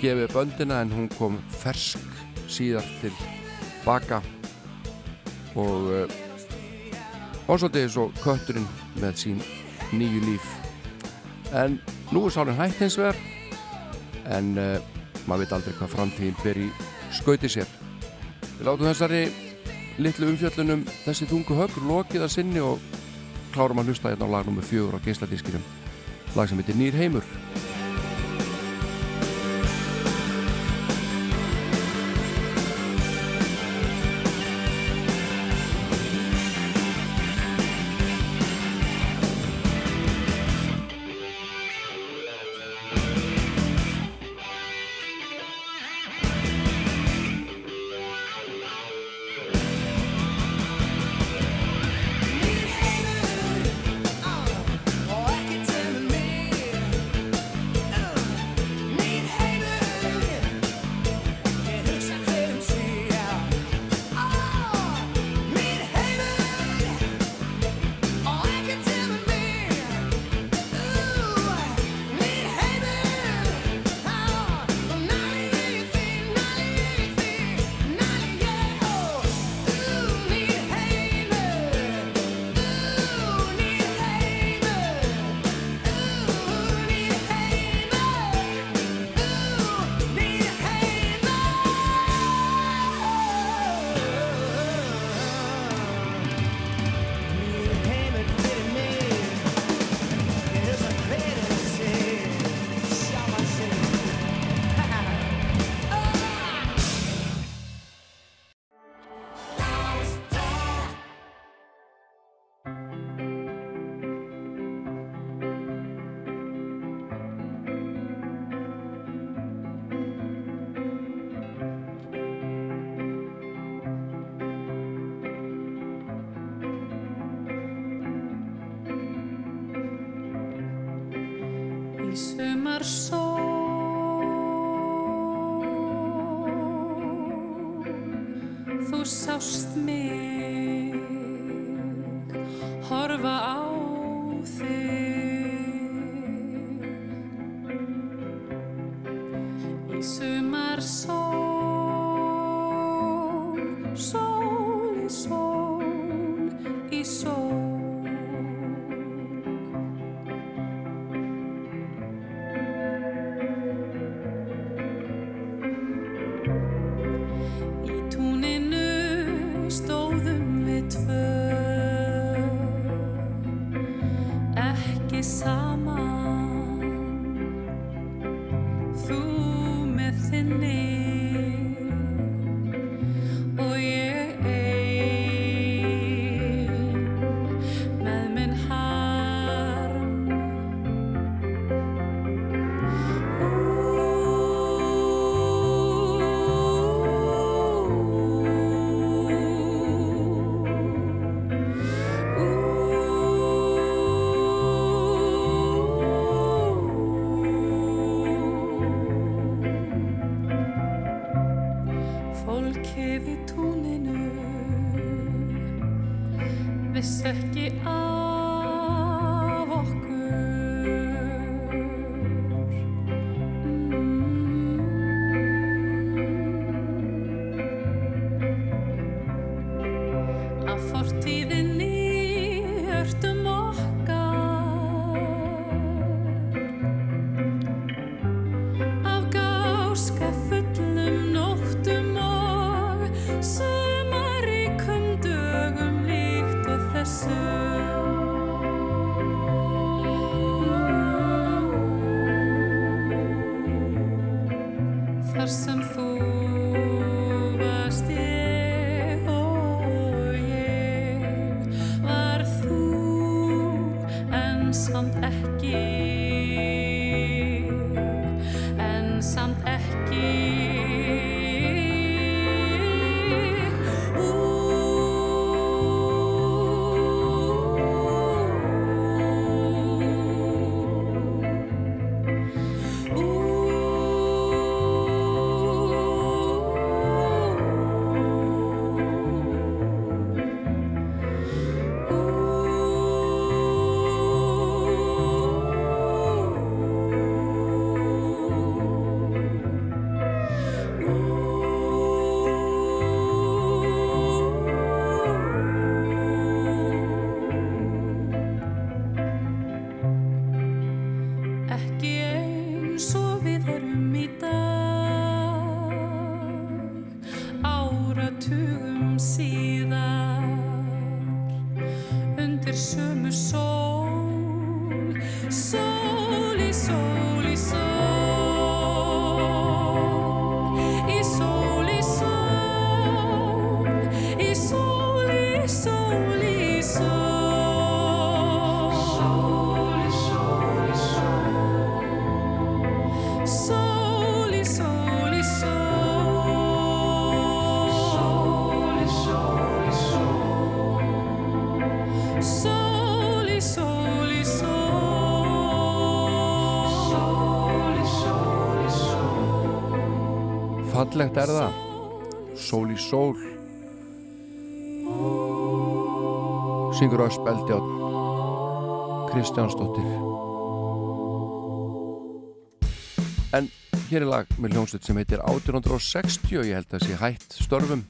gefið böndina en hún kom fersk síðar til baka. Og uh, ásvöldið svo kötturinn með sín nýju líf. En nú er sálinn hægt hins vegar en uh, maður veit aldrei hvað framtíðin ber í skauti sér. Við látum þessari litlu umfjöllunum þessi þungu högg lokið að sinni og klárum að hlusta hérna á lag nr. 4 á geisladískinum lag sem heitir Nýr heimur fortíðinni örtum Fallegt er það. Sól í sól. Syngur á Speldjátt Kristjánsdóttir. En hér er lag með hljómsveit sem heitir 1860 og ég held að sé hætt störfum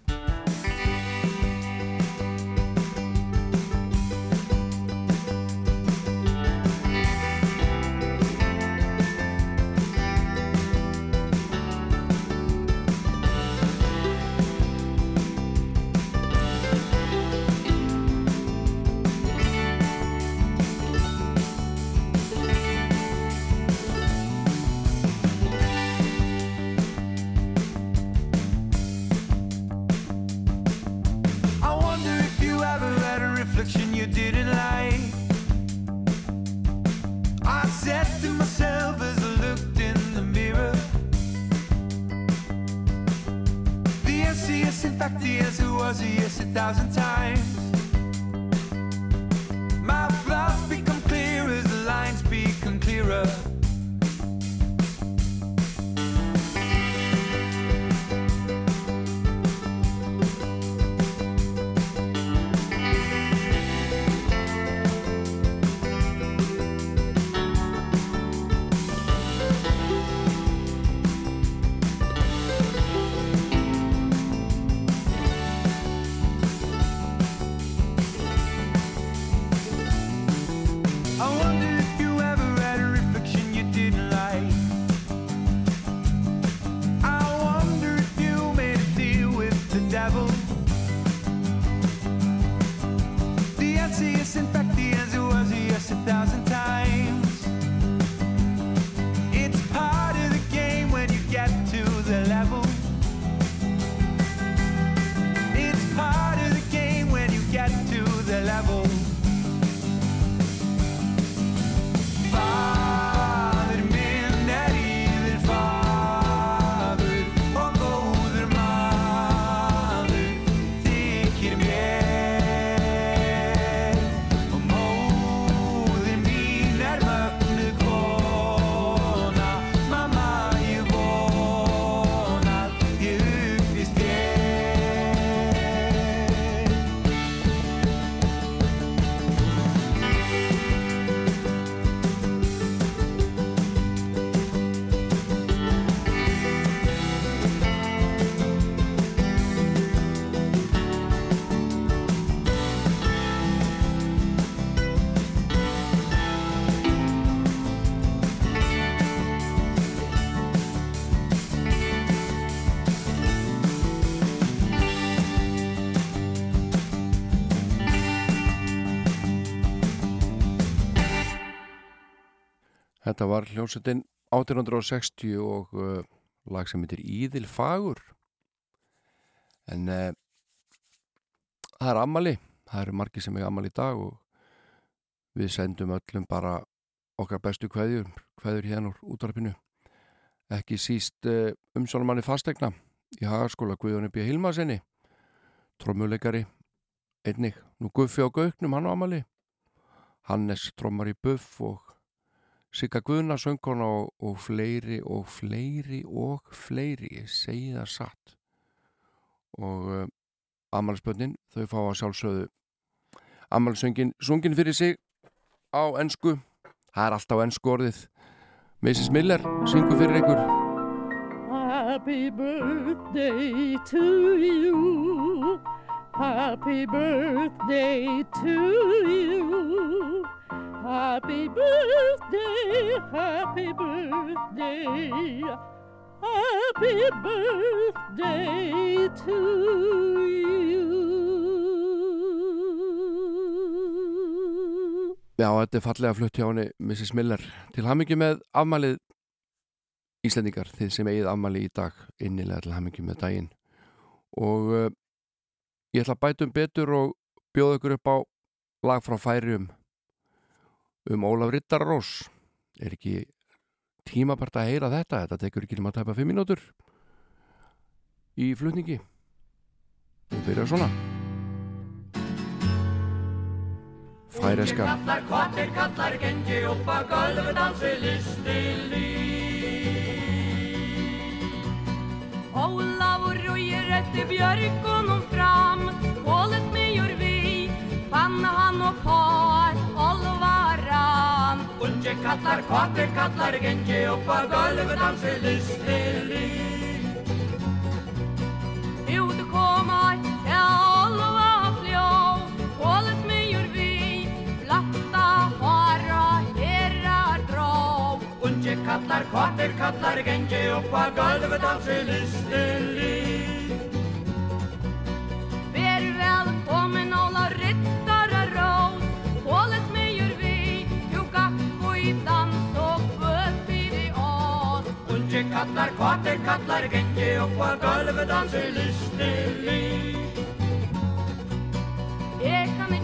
var hljómsveitin 1860 og uh, lag sem heitir Íðil Fagur. En uh, það er ammali það eru margir sem er ammali í dag og við sendum öllum bara okkar bestu kveðjur kveðjur hérna úr útvarpinu. Ekki síst uh, umsónumanni fastegna í hagaskóla Guðjóni B. Hilmasinni trommuleikari einnig, nú Guffi á Gauknum hann á ammali Hannes trommar í Buff og Sigga Guðna söngkona og, og fleiri og fleiri og fleiri, ég segi það satt og uh, ammælisbönnin, þau fá að sjálfsögðu ammælisöngin sungin fyrir sig á ennsku það er alltaf ennsku orðið Mrs. Miller syngur fyrir ykkur Happy birthday to you. Happy birthday to you. Happy birthday, happy birthday. Happy birthday to you. Já, þetta er fallega flutt hjá henni Mrs. Miller til hamingi með afmælið Íslendingar, þið sem eigið afmæli í dag innilega til hamingi með daginn og uh, ég ætla að bæta um betur og bjóða ykkur upp á lag frá færium um Ólaf Rittarrós er ekki tímabært að heyra þetta? Þetta tekur ekki um að tæpa 5 mínútur í flutningi. Og byrja svona. Færeskar Kallar, kvartir kallar, gengi upp að gölfu dansi listi líf Ólafur og ég rétti björgunum fram. Kólet mig vi Fann hann og kvar Olvaran. Ungi kallar, kvati kallar, gengi upp á gölfu dansi listili Ut kommer ja kallar, kvati kallar, gengi upp á gölfu dansi listili Ver välkommen alla riddare ros Hållet mig vi Du gakko i dans och kvöld i oss Ungi kallar, kvati kallar, gengi upp á gölfu dansi listili Jag kan inte hörja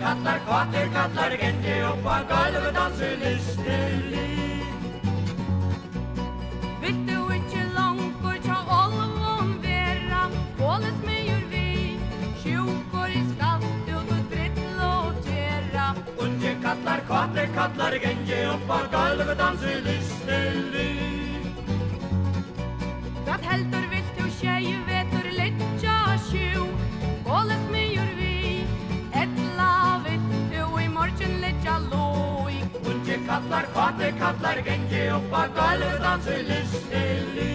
kallar, kvati kallar, gengi upp á gölfu dansi listili Vill du inte långt tja alvan vera? Hållet mig vi Sjukor i skall du britt låtera Ungi kallar, kvati kallar, gengi upp á gölfu dansi listili Hvað heldur vilt kallar, kvati kallar, gengi upp á gölfu dansi listili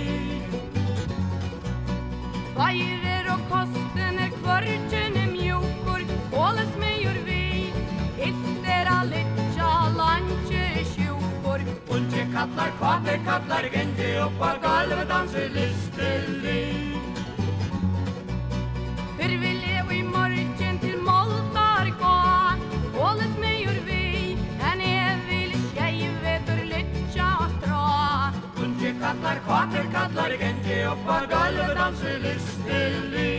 Færir og kosten er kvörgin er mjúkur, bóles mig vi, illt er að liggja langi sjúkur. Ungi kallar, kvati kallar, gengi upp á gölfu dansi listili Fyrr vil ég í morgun kallar, kvati kallar, gengi upp á gölfu dansi listili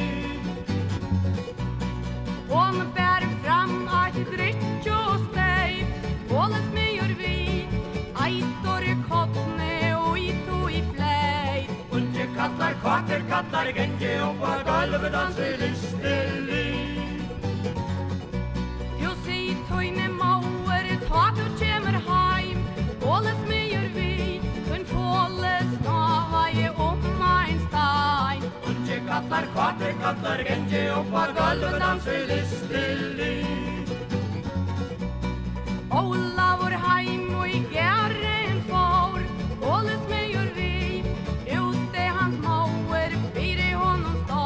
Hon bär fram ett dryck och steg Bålet mig vi Aitor i kottne och ito i flej Ungi kallar, kvati kallar, gengi upp á gölfu dansi listili Du Ungi kallar, kvati kallar, gengi upp á gölfu dansi listili Ólafur heim og í gerðin fór Bålet mig vi Ute hans mauer Fyrir honum stó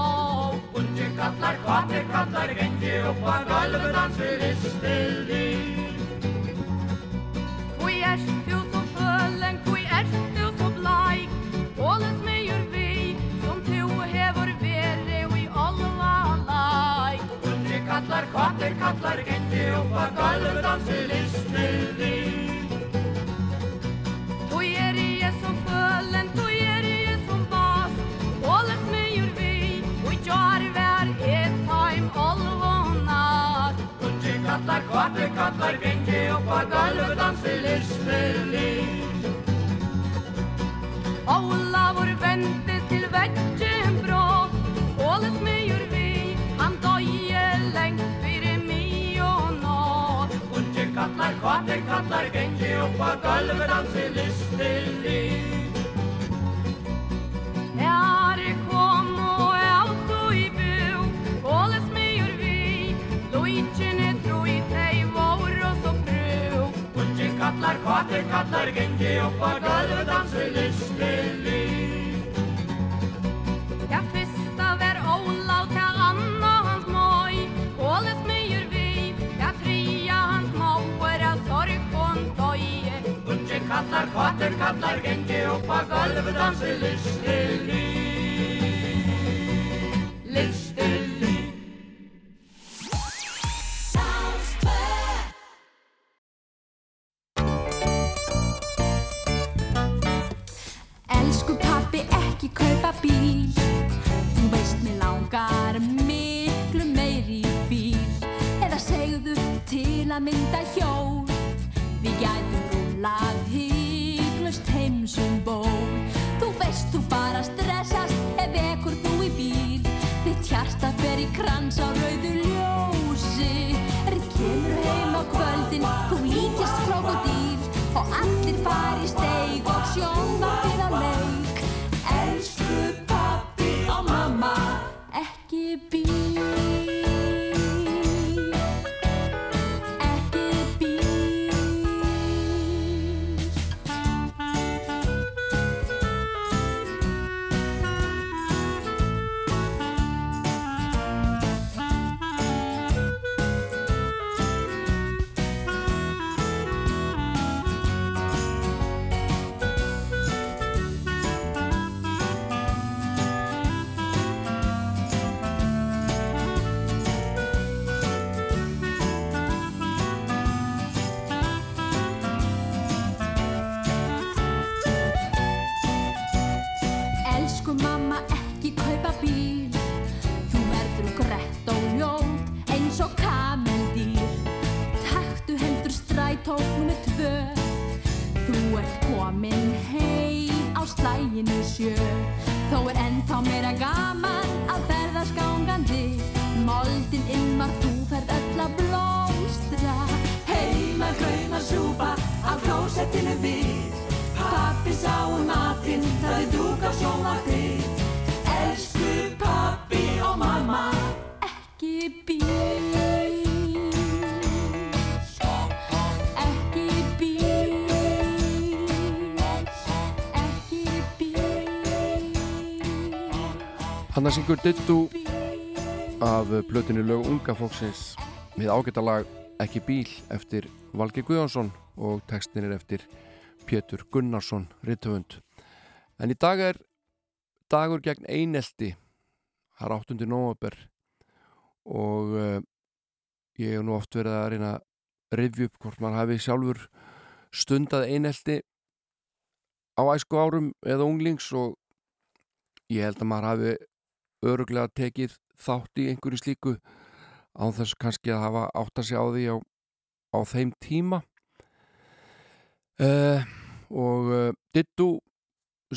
Ungi kallar, kvati kallar, gengi upp á gölfu dansi listili kvati kallar, gengi upp á gölfu dansi listili Þú er ég svo fölen, þú er ég svo bas. Bålet mig vi Og ég ver et time alva natt Ungi kallar, kvati kallar, gengi upp á gölfu dansi listili Ólafur vendist til veggen kallar, kvati kallar, gengi upp á gölfu dansi listili Er kom og out og i bu Bålet mig vi Lujtjene tro i teg vår og så fru Ungi kallar, kvati kallar, gengi upp á gölfu dansi listili kallar, kvati kallar, gengi upp á gölfu dansi listili á sjónvarpið Elsku pappi og mamma. Ekki bíl Hann syngur Dittu af blötinu lög unga fólksins með ágættalag Ekki bíl eftir Valgi Guðjónsson og textin er eftir Pétur Gunnarsson, rittöfund. En í dag er dagur gegn einelti, það er 8. november og uh, ég hef nú oft verið að reyna að rifja upp hvort maður hafi sjálfur stundað einelti á æsku árum eða unglings og ég held að maður hafi öruglega tekið þátt í einhverju slíku án þess kannski að hafa átt að segja á því á, á þeim tíma uh, og uh, Dittu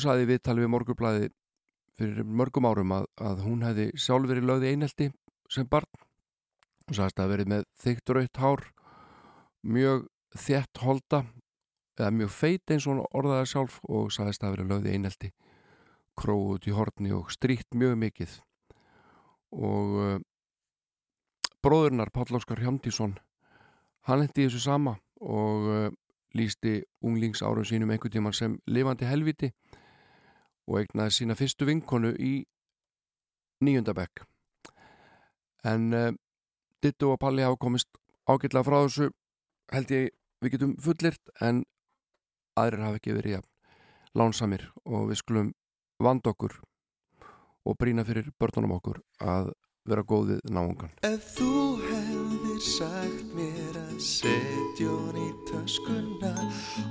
saði viðtali við morgurblæði fyrir mörgum árum að, að hún hefði sjálf verið lögði einhelti sem barn. Og sagðist að verið með þygt rautt hár mjög þétt holda eða mjög feit eins og hún orðaði sjálf og sagðist að verið lögði einhelti króð út í horni og stríkt mjög mikið. Og uh, bróðurnar Páll Óskar Hjámdísson hann hendi þessu sama og uh, lísti unglingsárum sínum einhvern tíman sem lifandi helviti og eignaði sína fyrstu vinkonu í nýjöndabekk en uh, Dittu og Palli hafa komist ágætlega frá þessu held ég við getum fullirt en aðrir hafa ekki verið jafn lánsamir og við skulum vand okkur og brína fyrir börnunum okkur að vera góðið náungan Ef þú hefðir sagt mér að setja hún í töskuna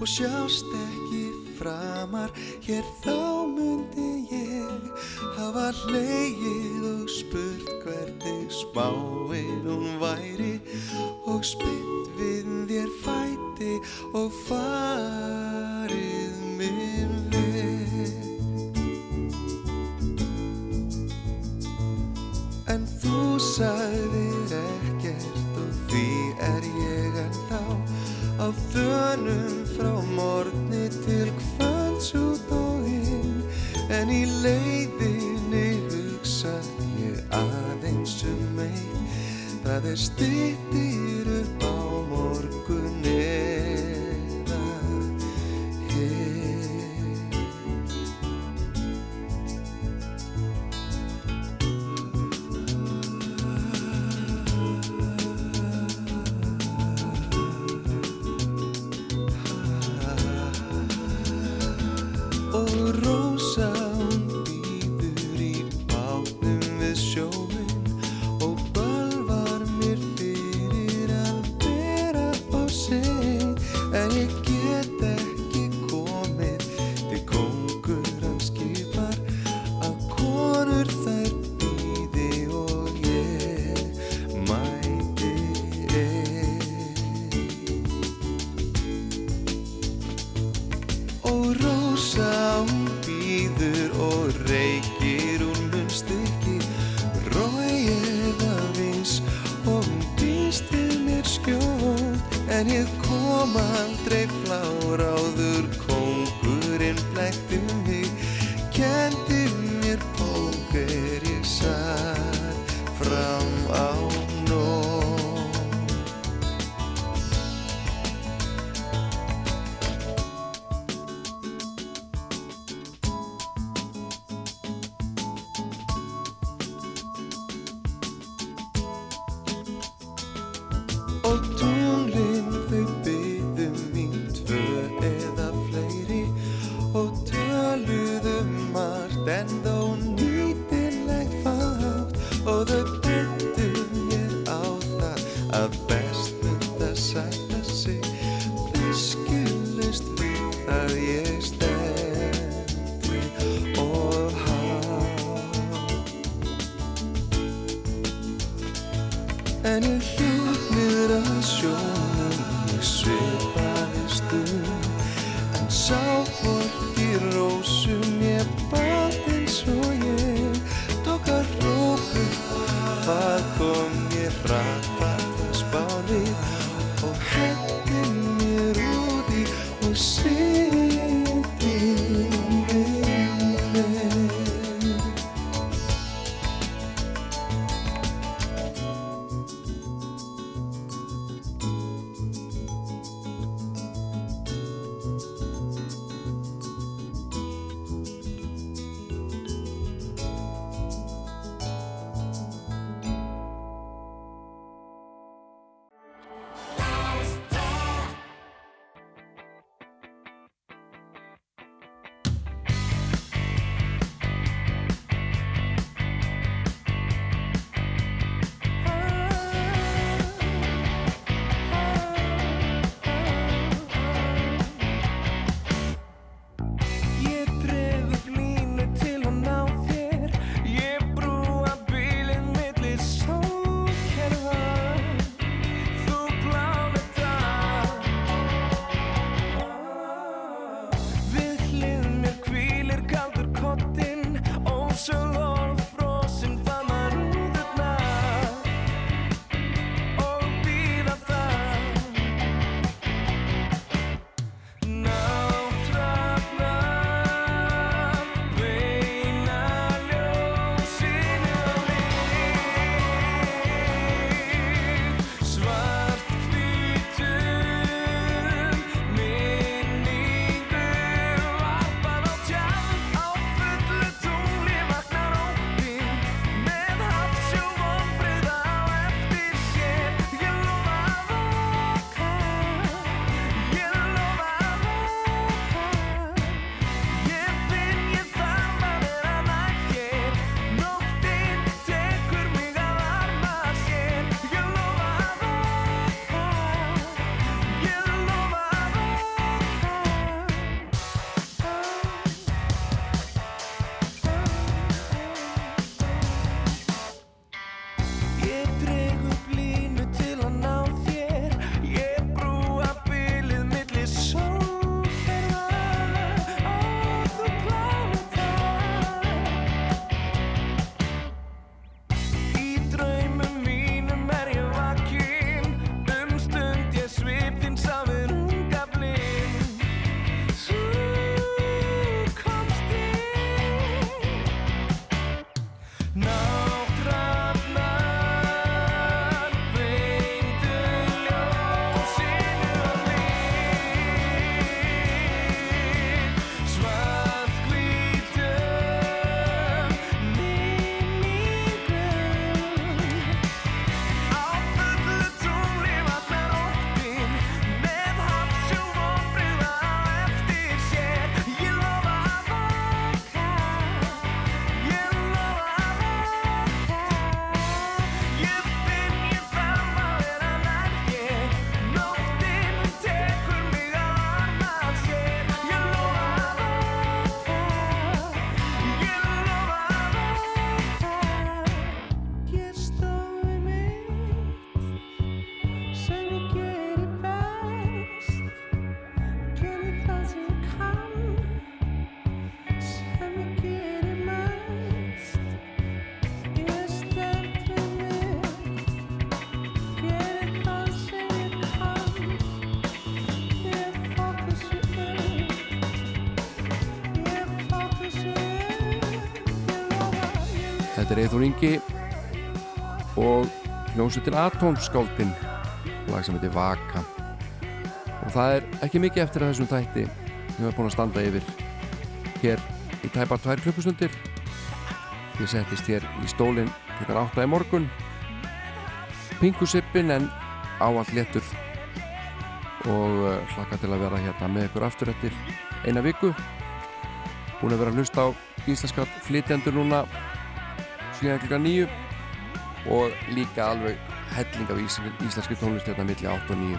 og sjást ekki framar. Hér þá myndi ég hafa leið og spurt hvernig smáinn hún væri og spytt við þér fæti og farið minn veg. En þú því er ég ennþá á þönum frá morgni til kvölds út og inn. En í leiðinni hugsa ég aðeins um eitt. Það er stýttir upp Eithor Ingi og hljómsveitin Atomskáldin lag sem heitir Vaka. Og það er ekki mikið eftir að þessum þætti. Við erum búin að standa yfir hér í tæpar tvær klukkustundir. Ég settist hér í stólinn klukkan 8 í morgun. Pingusippin en áallt léttur. Og uh, hlakka til að vera hérna með ykkur aftur eftir eina viku. Búin að vera að hlusta á íslenska flytjendur núna síðan klukkan nýju og líka alveg helling af ís íslenski tónlist hérna milli 8 og 9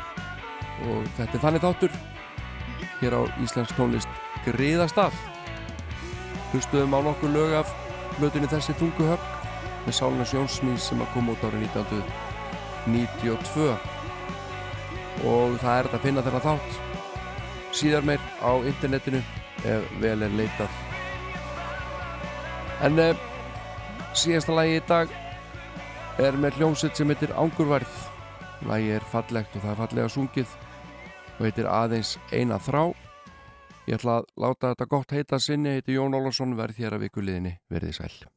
og þetta er þannig þáttur hér á íslensk tónlist griðastaf hlustuðum á nokkur lög af hlutinni þessi tunguhögg með Sálina Sjónsmís sem að koma út árið 1992 og það er þetta að finna þeirra þátt síðar meir á internetinu ef vel er leitað. En uh, síðasta lagi í dag er með hljómsett sem heitir Angurværð. Lagi er fallegt og það er fallega sungið og heitir aðeins eina þrá. Ég ætla að láta þetta gott heita sinni. Heiti Jón Ólafsson verð hér að vikuliðinni verði sæl